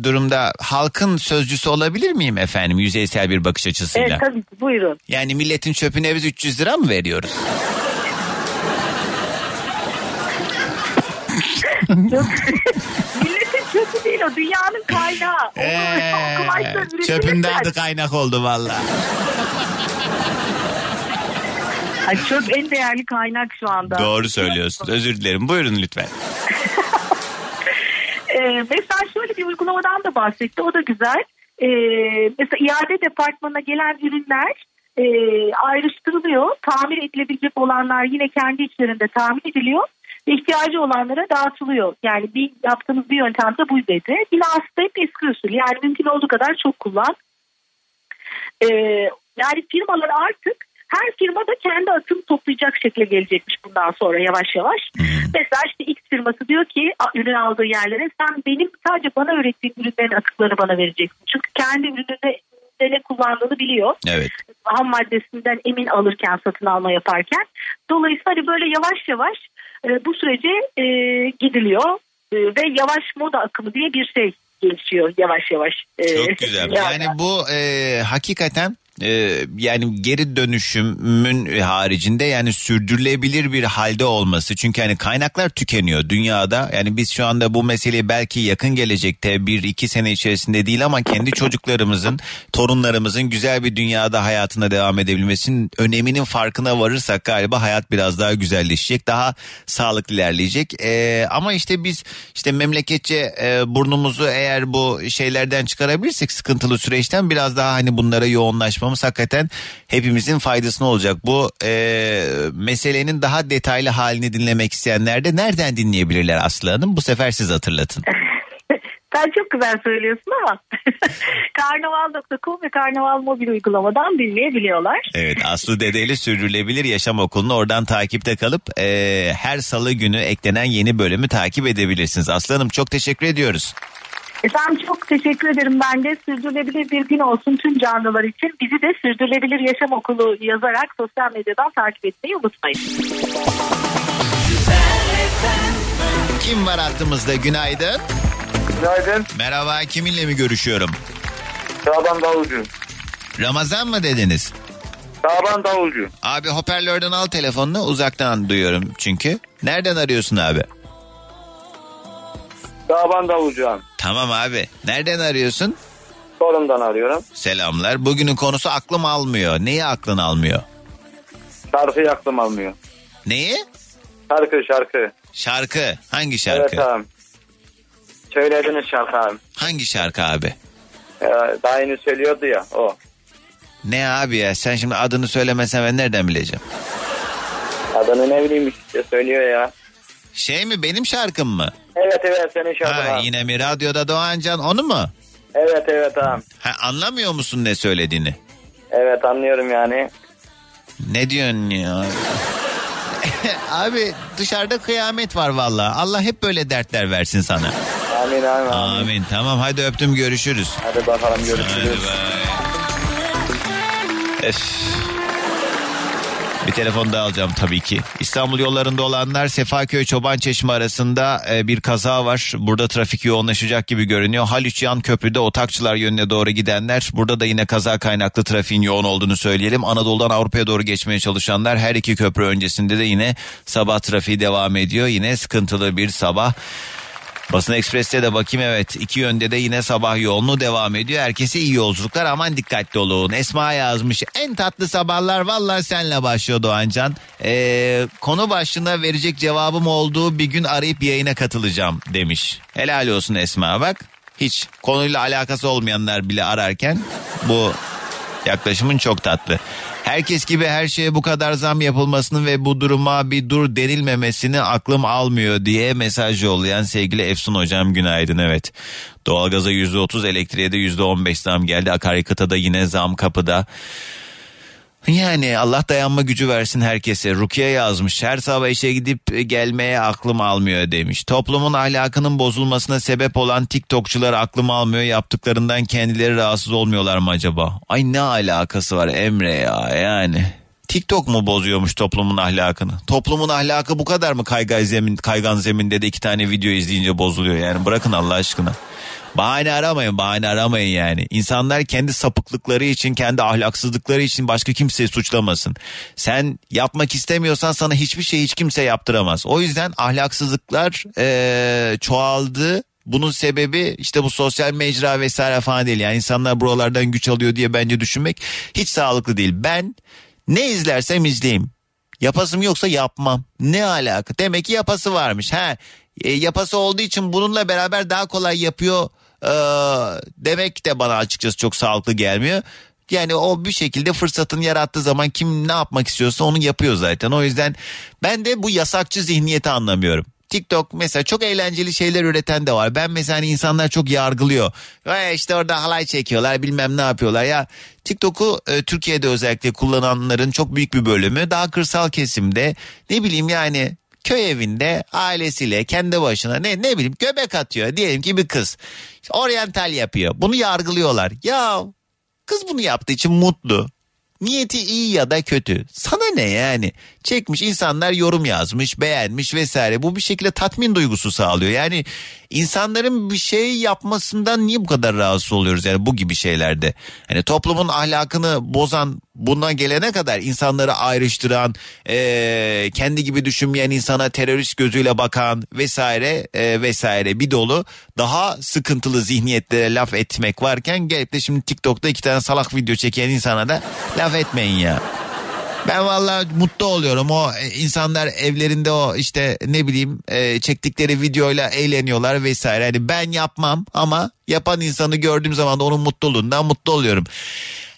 durumda halkın sözcüsü olabilir miyim efendim yüzeysel bir bakış açısıyla? Evet tabii buyurun. Yani milletin çöpüne biz 300 lira mı veriyoruz? Milletin çöpü değil o dünyanın kaynağı. O, o kumaşlar Ee, üretilirken- çöpün adı kaynak oldu valla. Ay, çöp en değerli kaynak şu anda. Doğru söylüyorsun. Özür dilerim. Buyurun lütfen. Ee, mesela şöyle bir uygulamadan da bahsetti. O da güzel. Ee, mesela iade departmanına gelen ürünler e, ayrıştırılıyor. Tamir edilebilecek olanlar yine kendi içlerinde tamir ediliyor. İhtiyacı olanlara dağıtılıyor. Yani bir yaptığımız bir yöntem de bu dedi. Yine aslında hep eski usul. Yani mümkün olduğu kadar çok kullan. Ee, yani firmalar artık her firma da kendi atını toplayacak şekilde gelecekmiş bundan sonra yavaş yavaş. Mesela işte X firması diyor ki ürün aldığı yerlere sen benim sadece bana ürettiğim ürünlerin atıklarını bana vereceksin. Çünkü kendi ürününde ne kullandığını biliyor. Evet. Ham maddesinden emin alırken satın alma yaparken. Dolayısıyla hani böyle yavaş yavaş e, bu sürece e, gidiliyor E, ve yavaş moda akımı diye bir şey gelişiyor yavaş yavaş. E, Çok güzel. Yani bu e, hakikaten e, yani geri dönüşümün haricinde yani sürdürülebilir bir halde olması. Çünkü hani kaynaklar tükeniyor dünyada. Yani biz şu anda bu meseleyi belki yakın gelecekte bir iki sene içerisinde değil ama kendi çocuklarımızın, torunlarımızın güzel bir dünyada hayatına devam edebilmesinin öneminin farkına varırsak galiba hayat biraz daha güzelleşecek. Daha sağlıklı ilerleyecek. E, ama işte biz işte memleketçe e, burnumuzu eğer bu şeylerden çıkarabilirsek sıkıntılı süreçten biraz daha hani bunlara yoğunlaşmamız hakikaten hepimizin faydasına olacak. Bu e, meselenin daha detaylı halini dinlemek isteyenler de nereden dinleyebilirler Aslı Hanım? Bu sefer siz hatırlatın. Sen çok güzel söylüyorsun ama karnaval.com ve karnaval mobil uygulamadan dinleyebiliyorlar. Evet Aslı Dedeli Sürdürülebilir Yaşam Okulu'nu oradan takipte kalıp e, her salı günü eklenen yeni bölümü takip edebilirsiniz. Aslı Hanım çok teşekkür ediyoruz. Efendim çok teşekkür ederim ben de sürdürülebilir bir gün olsun tüm canlılar için. Bizi de Sürdürülebilir Yaşam Okulu yazarak sosyal medyadan takip etmeyi unutmayın. Kim var hattımızda günaydın? Günaydın. Merhaba kiminle mi görüşüyorum? Şaban Davulcu. Ramazan mı dediniz? Şaban Davulcu. Abi hoparlörden al telefonunu uzaktan duyuyorum çünkü. Nereden arıyorsun abi? Şaban Davulcu abi. Tamam abi. Nereden arıyorsun? Sorumdan arıyorum. Selamlar. Bugünün konusu aklım almıyor. Neyi aklın almıyor? Şarkıyı aklım almıyor. Neyi? Şarkı şarkı. Şarkı. Hangi şarkı? Evet abi. Söylediğiniz şarkı abi. Hangi şarkı abi? Ee, daha yeni söylüyordu ya o. Ne abi ya sen şimdi adını söylemesen ben nereden bileceğim? Adını ne bileyim işte söylüyor ya. Şey mi benim şarkım mı? Evet evet senin şarkın Ha, abi. yine mi radyoda Doğancan onu mu? Evet evet abi. Ha, anlamıyor musun ne söylediğini? Evet anlıyorum yani. Ne diyorsun ya? Abi dışarıda kıyamet var valla. Allah hep böyle dertler versin sana. Amin amin. amin. Amin. Tamam hadi öptüm görüşürüz. Hadi bakalım görüşürüz. Öf. Bir telefon daha alacağım tabii ki. İstanbul yollarında olanlar Sefaköy Çoban Çeşme arasında e, bir kaza var. Burada trafik yoğunlaşacak gibi görünüyor. Haliç yan köprüde otakçılar yönüne doğru gidenler. Burada da yine kaza kaynaklı trafiğin yoğun olduğunu söyleyelim. Anadolu'dan Avrupa'ya doğru geçmeye çalışanlar her iki köprü öncesinde de yine sabah trafiği devam ediyor. Yine sıkıntılı bir sabah. Basın Ekspres'te de bakayım evet iki yönde de yine sabah yoğunluğu devam ediyor. Herkese iyi yolculuklar aman dikkatli olun. Esma yazmış en tatlı sabahlar vallahi senle başlıyor Doğancan. Ee, konu başlığına verecek cevabım olduğu bir gün arayıp yayına katılacağım demiş. Helal olsun Esma bak. Hiç konuyla alakası olmayanlar bile ararken bu yaklaşımın çok tatlı. Herkes gibi her şeye bu kadar zam yapılmasını ve bu duruma bir dur denilmemesini aklım almıyor diye mesaj yollayan sevgili Efsun hocam günaydın evet. Doğalgaza %30 elektriğe de %15 zam geldi akaryakıta da yine zam kapıda. Yani Allah dayanma gücü versin herkese. Rukiye yazmış. Her sabah işe gidip gelmeye aklım almıyor demiş. Toplumun ahlakının bozulmasına sebep olan TikTokçular aklım almıyor. Yaptıklarından kendileri rahatsız olmuyorlar mı acaba? Ay ne alakası var Emre ya yani. TikTok mu bozuyormuş toplumun ahlakını? Toplumun ahlakı bu kadar mı kaygan zemin kaygan zeminde de iki tane video izleyince bozuluyor yani bırakın Allah aşkına. Bahane aramayın bahane aramayın yani. İnsanlar kendi sapıklıkları için kendi ahlaksızlıkları için başka kimseyi suçlamasın. Sen yapmak istemiyorsan sana hiçbir şey hiç kimse yaptıramaz. O yüzden ahlaksızlıklar eee, çoğaldı. Bunun sebebi işte bu sosyal mecra vesaire falan değil. Yani insanlar buralardan güç alıyor diye bence düşünmek hiç sağlıklı değil. Ben ne izlersem izleyeyim. Yapasım yoksa yapmam. Ne alaka? Demek ki yapası varmış. Ha, e, yapası olduğu için bununla beraber daha kolay yapıyor. Ee, demek de bana açıkçası çok sağlıklı gelmiyor. Yani o bir şekilde fırsatını yarattığı zaman kim ne yapmak istiyorsa onu yapıyor zaten. O yüzden ben de bu yasakçı zihniyeti anlamıyorum. TikTok mesela çok eğlenceli şeyler üreten de var. Ben mesela hani insanlar çok yargılıyor. Ve işte orada halay çekiyorlar bilmem ne yapıyorlar. Ya TikTok'u e, Türkiye'de özellikle kullananların çok büyük bir bölümü daha kırsal kesimde ne bileyim yani köy evinde ailesiyle kendi başına ne ne bileyim göbek atıyor. Diyelim ki bir kız oryantal yapıyor. Bunu yargılıyorlar. Ya kız bunu yaptığı için mutlu. Niyeti iyi ya da kötü. Sana ne yani? Çekmiş insanlar yorum yazmış beğenmiş vesaire. Bu bir şekilde tatmin duygusu sağlıyor. Yani insanların bir şey yapmasından niye bu kadar rahatsız oluyoruz? Yani bu gibi şeylerde. Hani toplumun ahlakını bozan buna gelene kadar insanları ayrıştıran eee, kendi gibi düşünmeyen insana terörist gözüyle bakan vesaire eee, vesaire bir dolu daha sıkıntılı zihniyetlere laf etmek varken gelip de şimdi TikTok'ta iki tane salak video çeken insana da laf etmeyin ya. Ben vallahi mutlu oluyorum. O e, insanlar evlerinde o işte ne bileyim e, çektikleri videoyla eğleniyorlar vesaire. Hani ben yapmam ama yapan insanı gördüğüm zaman da onun mutluluğundan mutlu oluyorum.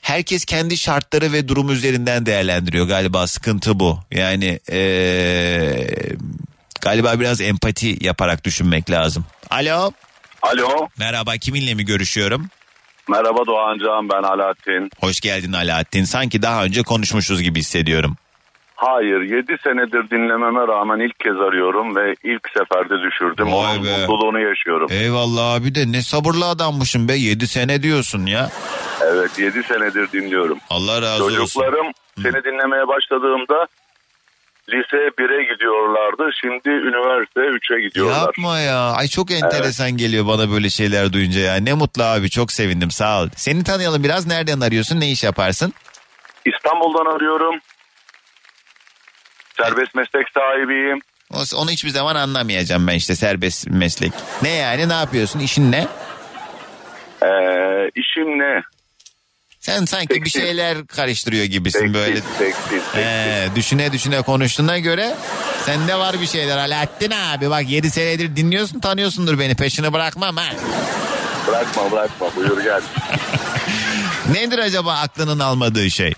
Herkes kendi şartları ve durum üzerinden değerlendiriyor galiba sıkıntı bu. Yani e, galiba biraz empati yaparak düşünmek lazım. Alo. Alo. Merhaba kiminle mi görüşüyorum? Merhaba Doğancan ben Alaaddin. Hoş geldin Alaaddin. Sanki daha önce konuşmuşuz gibi hissediyorum. Hayır 7 senedir dinlememe rağmen ilk kez arıyorum ve ilk seferde düşürdüm. Vay Onun be. mutluluğunu yaşıyorum. Eyvallah abi de ne sabırlı adammışım be 7 sene diyorsun ya. Evet 7 senedir dinliyorum. Allah razı olsun. Çocuklarım seni dinlemeye başladığımda lise 1'e gidiyorlardı. Şimdi üniversite 3'e gidiyorlar. Yapma ya. Ay çok enteresan geliyor bana böyle şeyler duyunca ya. Ne mutlu abi çok sevindim sağ ol. Seni tanıyalım biraz nereden arıyorsun ne iş yaparsın? İstanbul'dan arıyorum. Serbest meslek sahibiyim. Onu hiçbir zaman anlamayacağım ben işte serbest meslek. Ne yani ne yapıyorsun işin ne? Ee, işim ne? Sen sanki bir şeyler karıştırıyor gibisin Tekstil, böyle. tekstil, Ee, düşüne düşüne konuştuğuna göre sende var bir şeyler Alaaddin abi. Bak 7 senedir dinliyorsun tanıyorsundur beni peşini bırakmam ha. Bırakma bırakma buyur gel. Nedir acaba aklının almadığı şey?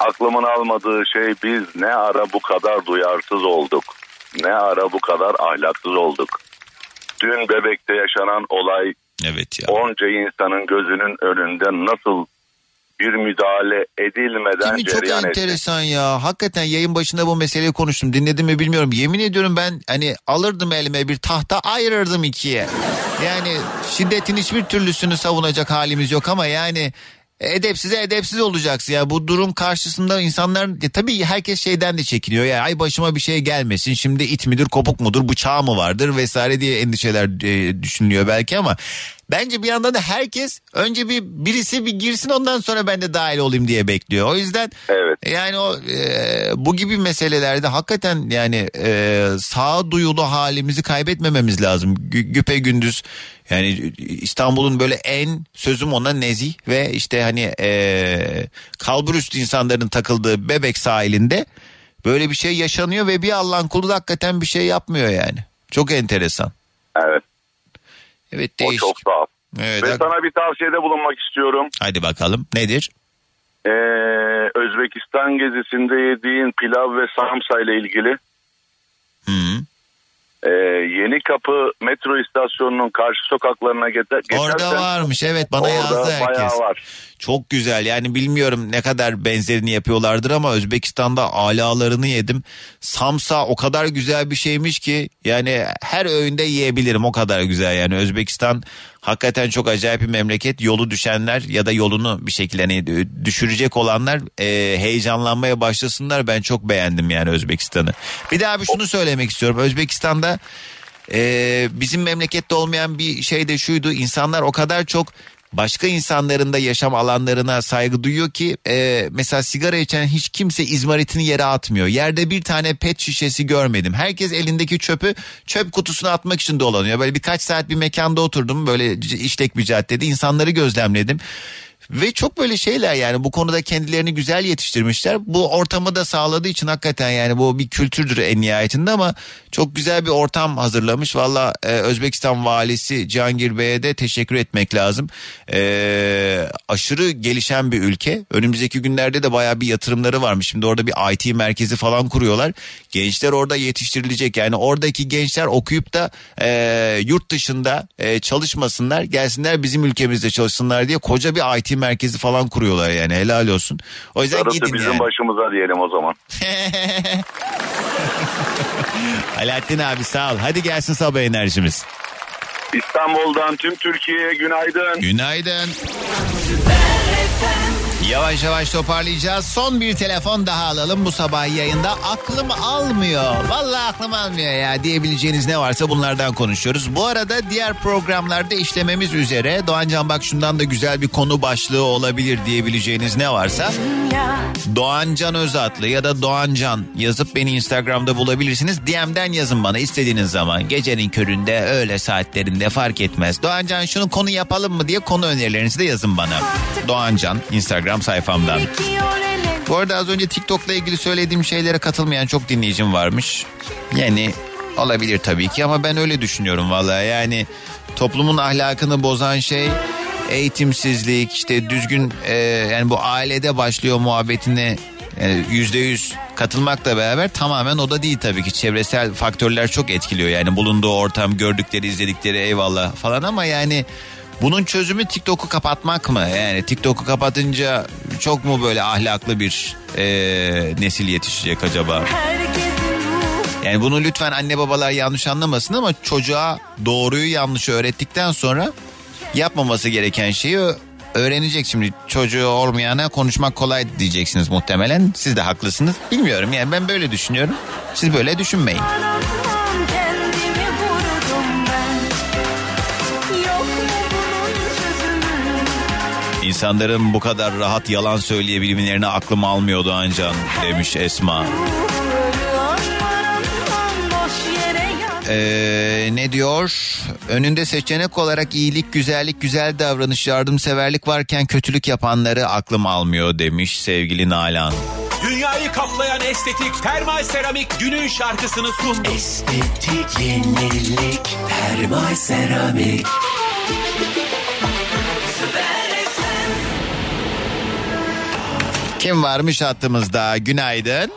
Aklımın almadığı şey biz ne ara bu kadar duyarsız olduk. Ne ara bu kadar ahlaksız olduk. Dün Bebek'te yaşanan olay evet ya. onca insanın gözünün önünde nasıl bir müdahale edilmeden Değil mi? Çok cereyan etti. enteresan ya. Hakikaten yayın başında bu meseleyi konuştum. Dinledim mi bilmiyorum. Yemin ediyorum ben hani alırdım elime bir tahta ayırırdım ikiye. Yani şiddetin hiçbir türlüsünü savunacak halimiz yok ama yani edepsize edepsiz olacaksın ya. Bu durum karşısında insanlar ya tabii herkes şeyden de çekiniyor. Ya ay başıma bir şey gelmesin. Şimdi it midir, kopuk mudur, bıçağı mı vardır vesaire diye endişeler e, düşünülüyor belki ama bence bir yandan da herkes önce bir birisi bir girsin ondan sonra ben de dahil olayım diye bekliyor. O yüzden yani o e, bu gibi meselelerde hakikaten yani e, sağduyulu halimizi kaybetmememiz lazım. Gü- güpe gündüz yani İstanbul'un böyle en sözüm ona nezih ve işte hani e, kalburüstü insanların takıldığı bebek sahilinde böyle bir şey yaşanıyor ve bir Allah'ın kulu da hakikaten bir şey yapmıyor yani. Çok enteresan. Evet. Evet O değişik. çok sağ ol. Evet, Ve sana bir tavsiyede bulunmak istiyorum. Hadi bakalım nedir? Ee, Özbekistan gezisinde yediğin pilav ve samsa ile ilgili ee, Yeni Kapı metro istasyonunun karşı sokaklarına geçer, Orada geçersen varmış evet bana orada yazdı herkes. var. Çok güzel yani bilmiyorum ne kadar benzerini yapıyorlardır ama Özbekistan'da alalarını yedim. Samsa o kadar güzel bir şeymiş ki yani her öğünde yiyebilirim o kadar güzel yani Özbekistan hakikaten çok acayip bir memleket. Yolu düşenler ya da yolunu bir şekilde hani düşürecek olanlar e, heyecanlanmaya başlasınlar. Ben çok beğendim yani Özbekistan'ı. Bir daha bir şunu söylemek istiyorum. Özbekistan'da e, bizim memlekette olmayan bir şey de şuydu. İnsanlar o kadar çok başka insanların da yaşam alanlarına saygı duyuyor ki e, mesela sigara içen hiç kimse izmaritini yere atmıyor. Yerde bir tane pet şişesi görmedim. Herkes elindeki çöpü çöp kutusuna atmak için dolanıyor. Böyle birkaç saat bir mekanda oturdum böyle işlek bir caddede insanları gözlemledim. Ve çok böyle şeyler yani bu konuda kendilerini güzel yetiştirmişler. Bu ortamı da sağladığı için hakikaten yani bu bir kültürdür en nihayetinde ama çok güzel bir ortam hazırlamış. Valla e, Özbekistan valisi Cihangir Bey'e de teşekkür etmek lazım. E, aşırı gelişen bir ülke. Önümüzdeki günlerde de baya bir yatırımları varmış. Şimdi orada bir IT merkezi falan kuruyorlar. Gençler orada yetiştirilecek. Yani oradaki gençler okuyup da e, yurt dışında e, çalışmasınlar. Gelsinler bizim ülkemizde çalışsınlar diye koca bir IT merkezi falan kuruyorlar yani helal olsun. O yüzden Darısı gidin bizim yani. başımıza diyelim o zaman. Alaaddin abi sağ ol. Hadi gelsin sabah enerjimiz. İstanbul'dan tüm Türkiye'ye günaydın. Günaydın. Yavaş yavaş toparlayacağız. Son bir telefon daha alalım bu sabah yayında. Aklım almıyor. Vallahi aklım almıyor ya diyebileceğiniz ne varsa bunlardan konuşuyoruz. Bu arada diğer programlarda işlememiz üzere Doğancan bak şundan da güzel bir konu başlığı olabilir diyebileceğiniz ne varsa Doğancan Özatlı ya da Doğancan yazıp beni Instagram'da bulabilirsiniz. DM'den yazın bana istediğiniz zaman. Gecenin köründe öğle saatlerinde fark etmez. Doğancan şunu konu yapalım mı diye konu önerilerinizi de yazın bana. Doğancan Instagram sayfamdan. Bu arada az önce TikTok'la ilgili söylediğim şeylere katılmayan çok dinleyicim varmış. Yani olabilir tabii ki ama ben öyle düşünüyorum vallahi yani toplumun ahlakını bozan şey eğitimsizlik işte düzgün e, yani bu ailede başlıyor muhabbetine e, yüzde yüz katılmakla beraber tamamen o da değil tabii ki çevresel faktörler çok etkiliyor yani bulunduğu ortam gördükleri izledikleri eyvallah falan ama yani bunun çözümü TikTok'u kapatmak mı? Yani TikTok'u kapatınca çok mu böyle ahlaklı bir e, nesil yetişecek acaba? Yani bunu lütfen anne babalar yanlış anlamasın ama çocuğa doğruyu yanlışı öğrettikten sonra yapmaması gereken şeyi öğrenecek. Şimdi çocuğu olmayana konuşmak kolay diyeceksiniz muhtemelen. Siz de haklısınız. Bilmiyorum yani ben böyle düşünüyorum. Siz böyle düşünmeyin. İnsanların bu kadar rahat yalan söyleyebilmelerine aklım almıyordu ancak demiş Esma. Ee, ne diyor? Önünde seçenek olarak iyilik, güzellik, güzel davranış, yardımseverlik varken kötülük yapanları aklım almıyor demiş sevgili Nalan. Dünyayı kaplayan estetik termal seramik günün şarkısını sundu. Estetik yenilik Termal seramik Kim varmış hattımızda? Günaydın.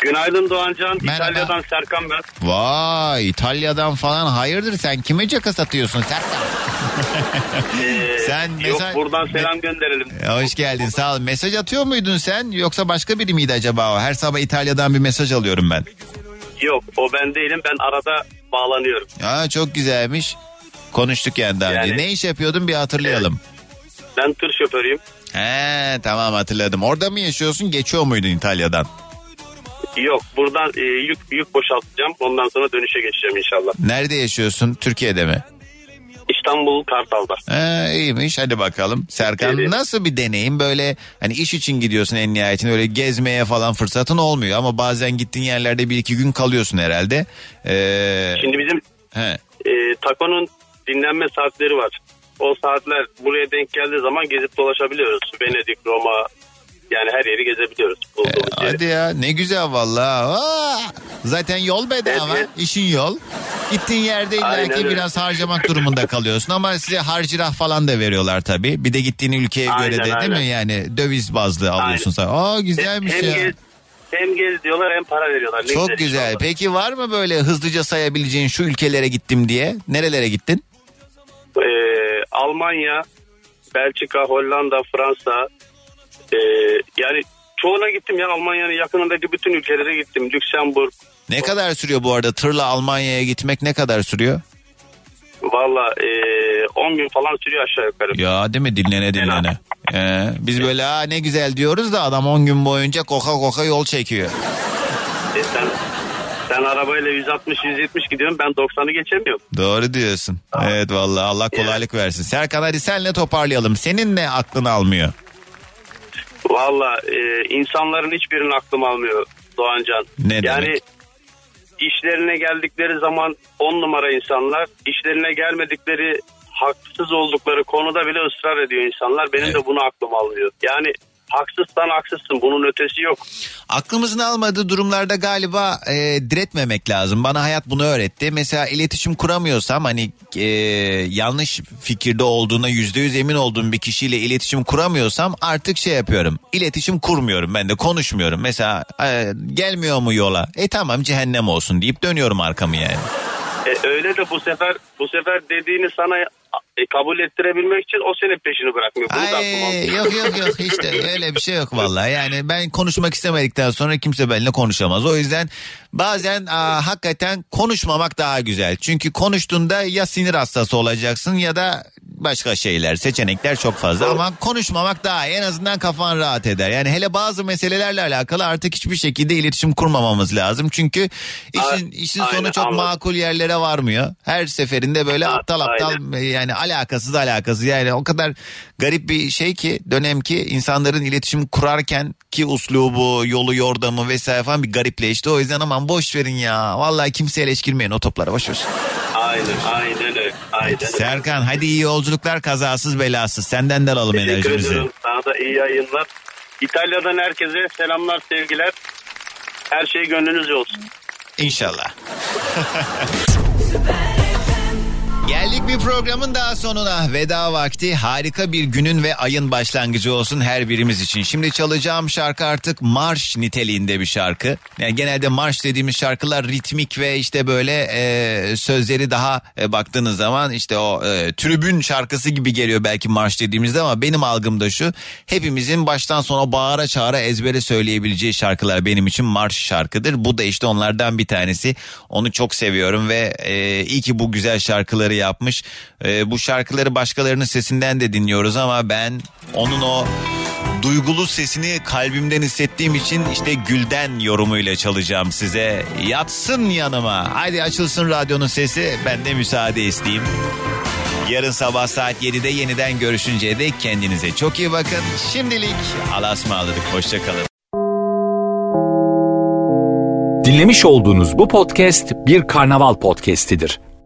Günaydın Doğancan. Merhaba. İtalya'dan Serkan ben. Vay İtalya'dan falan hayırdır sen kime caka satıyorsun Serkan? Ee, Sen Yok mesaj- buradan selam gönderelim. Hoş geldin sağ ol. Mesaj atıyor muydun sen yoksa başka biri miydi acaba o? Her sabah İtalya'dan bir mesaj alıyorum ben. Yok o ben değilim. Ben arada bağlanıyorum. Aa, çok güzelmiş. Konuştuk yani daha önce. Yani- Ne iş yapıyordun bir hatırlayalım. Ben tır şoförüyüm. He tamam hatırladım. Orada mı yaşıyorsun geçiyor muydun İtalya'dan? Yok buradan e, yük yük boşaltacağım. Ondan sonra dönüşe geçeceğim inşallah. Nerede yaşıyorsun? Türkiye'de mi? İstanbul Kartal'da. He, iyiymiş hadi bakalım. Serkan Evet. nasıl bir deneyim böyle hani iş için gidiyorsun en nihayetinde öyle gezmeye falan fırsatın olmuyor ama bazen gittiğin yerlerde bir iki gün kalıyorsun herhalde. Ee, Şimdi bizim he. e, takonun dinlenme saatleri var. O saatler buraya denk geldiği zaman gezip dolaşabiliyoruz. Venedik, Roma yani her yeri gezebiliyoruz. yeri. Hadi ya ne güzel vallahi. Aa, zaten yol bedava, Evet. işin yol. Gittiğin yerde illa Aynen ki öyle. biraz harcamak durumunda kalıyorsun ama size harcırah falan da veriyorlar tabii. Bir de gittiğin ülkeye göre Aynen, de değil mi aynen. yani döviz bazlı alıyorsun sen. Aa güzelmiş hem ya. Gez, hem gez diyorlar hem para veriyorlar. Ne Çok güzel. inşallah. Peki var mı böyle hızlıca sayabileceğin şu ülkelere gittim diye? Nerelere gittin? Ee, Almanya, Belçika, Hollanda, Fransa. ee, yani çoğuna gittim ya Almanya'nın yakınındaki bütün ülkelere gittim. Lüksemburg. Ne kadar sürüyor bu arada tırla Almanya'ya gitmek ne kadar sürüyor? Valla ee, 10 gün falan sürüyor aşağı yukarı. Ya değil mi dinlene dinlene. Ee, biz böyle Aa, ne güzel diyoruz da adam 10 gün boyunca koka koka yol çekiyor. E, sen, sen arabayla 160-170 gidiyorsun ben 90'ı geçemiyorum. Doğru diyorsun. Evet vallahi Allah kolaylık versin. Serkan hadi senle toparlayalım. Senin ne aklını almıyor? Valla ee, insanların hiçbirinin aklım almıyor Doğancan. Ne yani demek? işlerine geldikleri zaman 10 numara insanlar, işlerine gelmedikleri haksız oldukları konuda bile ısrar ediyor insanlar. Benim de bunu aklım almıyor. Yani haksızsan haksızsın bunun ötesi yok. Aklımızın almadığı durumlarda galiba e, diretmemek lazım. Bana hayat bunu öğretti. Mesela iletişim kuramıyorsam hani e, yanlış fikirde olduğuna yüzde yüz emin olduğum bir kişiyle iletişim kuramıyorsam artık şey yapıyorum. İletişim kurmuyorum ben de konuşmuyorum. Mesela e, gelmiyor mu yola? E tamam cehennem olsun deyip dönüyorum arkamı yani. E, öyle de bu sefer bu sefer dediğini sana e, kabul ettirebilmek için o senin peşini bırakmıyor. Bunu Ay, yok yok yok işte öyle bir şey yok vallahi. Yani ben konuşmak istemedikten sonra kimse benimle konuşamaz. O yüzden bazen aa, hakikaten konuşmamak daha güzel. Çünkü konuştuğunda ya sinir hastası olacaksın ya da başka şeyler, seçenekler çok fazla ama konuşmamak daha. En azından kafan rahat eder. Yani hele bazı meselelerle alakalı artık hiçbir şekilde iletişim kurmamamız lazım. Çünkü işin işin sonu çok makul yerlere varmıyor. Her seferinde böyle aptal aptal yani alakasız alakasız yani o kadar garip bir şey ki dönem ki insanların iletişim kurarken ki uslubu, yolu, yordamı vesaire falan bir garipleşti. O yüzden aman boş verin ya. Vallahi kimseye eleştirmeyin o toplara boş ver. Aynen aynen öyle. Aynen. Serkan hadi iyi yolculuklar kazasız belasız. Senden de alalım Teşekkür enerjimizi. ederim. Sana da iyi yayınlar. İtalya'dan herkese selamlar sevgiler. Her şey gönlünüzce olsun. İnşallah. Somebody Geldik bir programın daha sonuna. Veda vakti harika bir günün ve ayın başlangıcı olsun her birimiz için. Şimdi çalacağım şarkı artık marş niteliğinde bir şarkı. Yani genelde marş dediğimiz şarkılar ritmik ve işte böyle e, sözleri daha e, baktığınız zaman işte o e, tribün şarkısı gibi geliyor belki marş dediğimizde ama benim algımda şu. Hepimizin baştan sona bağıra çağıra ezbere söyleyebileceği şarkılar benim için marş şarkıdır. Bu da işte onlardan bir tanesi. Onu çok seviyorum ve e, iyi ki bu güzel şarkıları yapmış. E, bu şarkıları başkalarının sesinden de dinliyoruz ama ben onun o duygulu sesini kalbimden hissettiğim için işte Gülden yorumuyla çalacağım size. Yatsın yanıma. Haydi açılsın radyonun sesi. Ben de müsaade isteyeyim. Yarın sabah saat 7'de yeniden görüşünceye dek kendinize çok iyi bakın. Şimdilik alasmaladık. Hoşçakalın. Dinlemiş olduğunuz bu podcast bir karnaval podcastidir.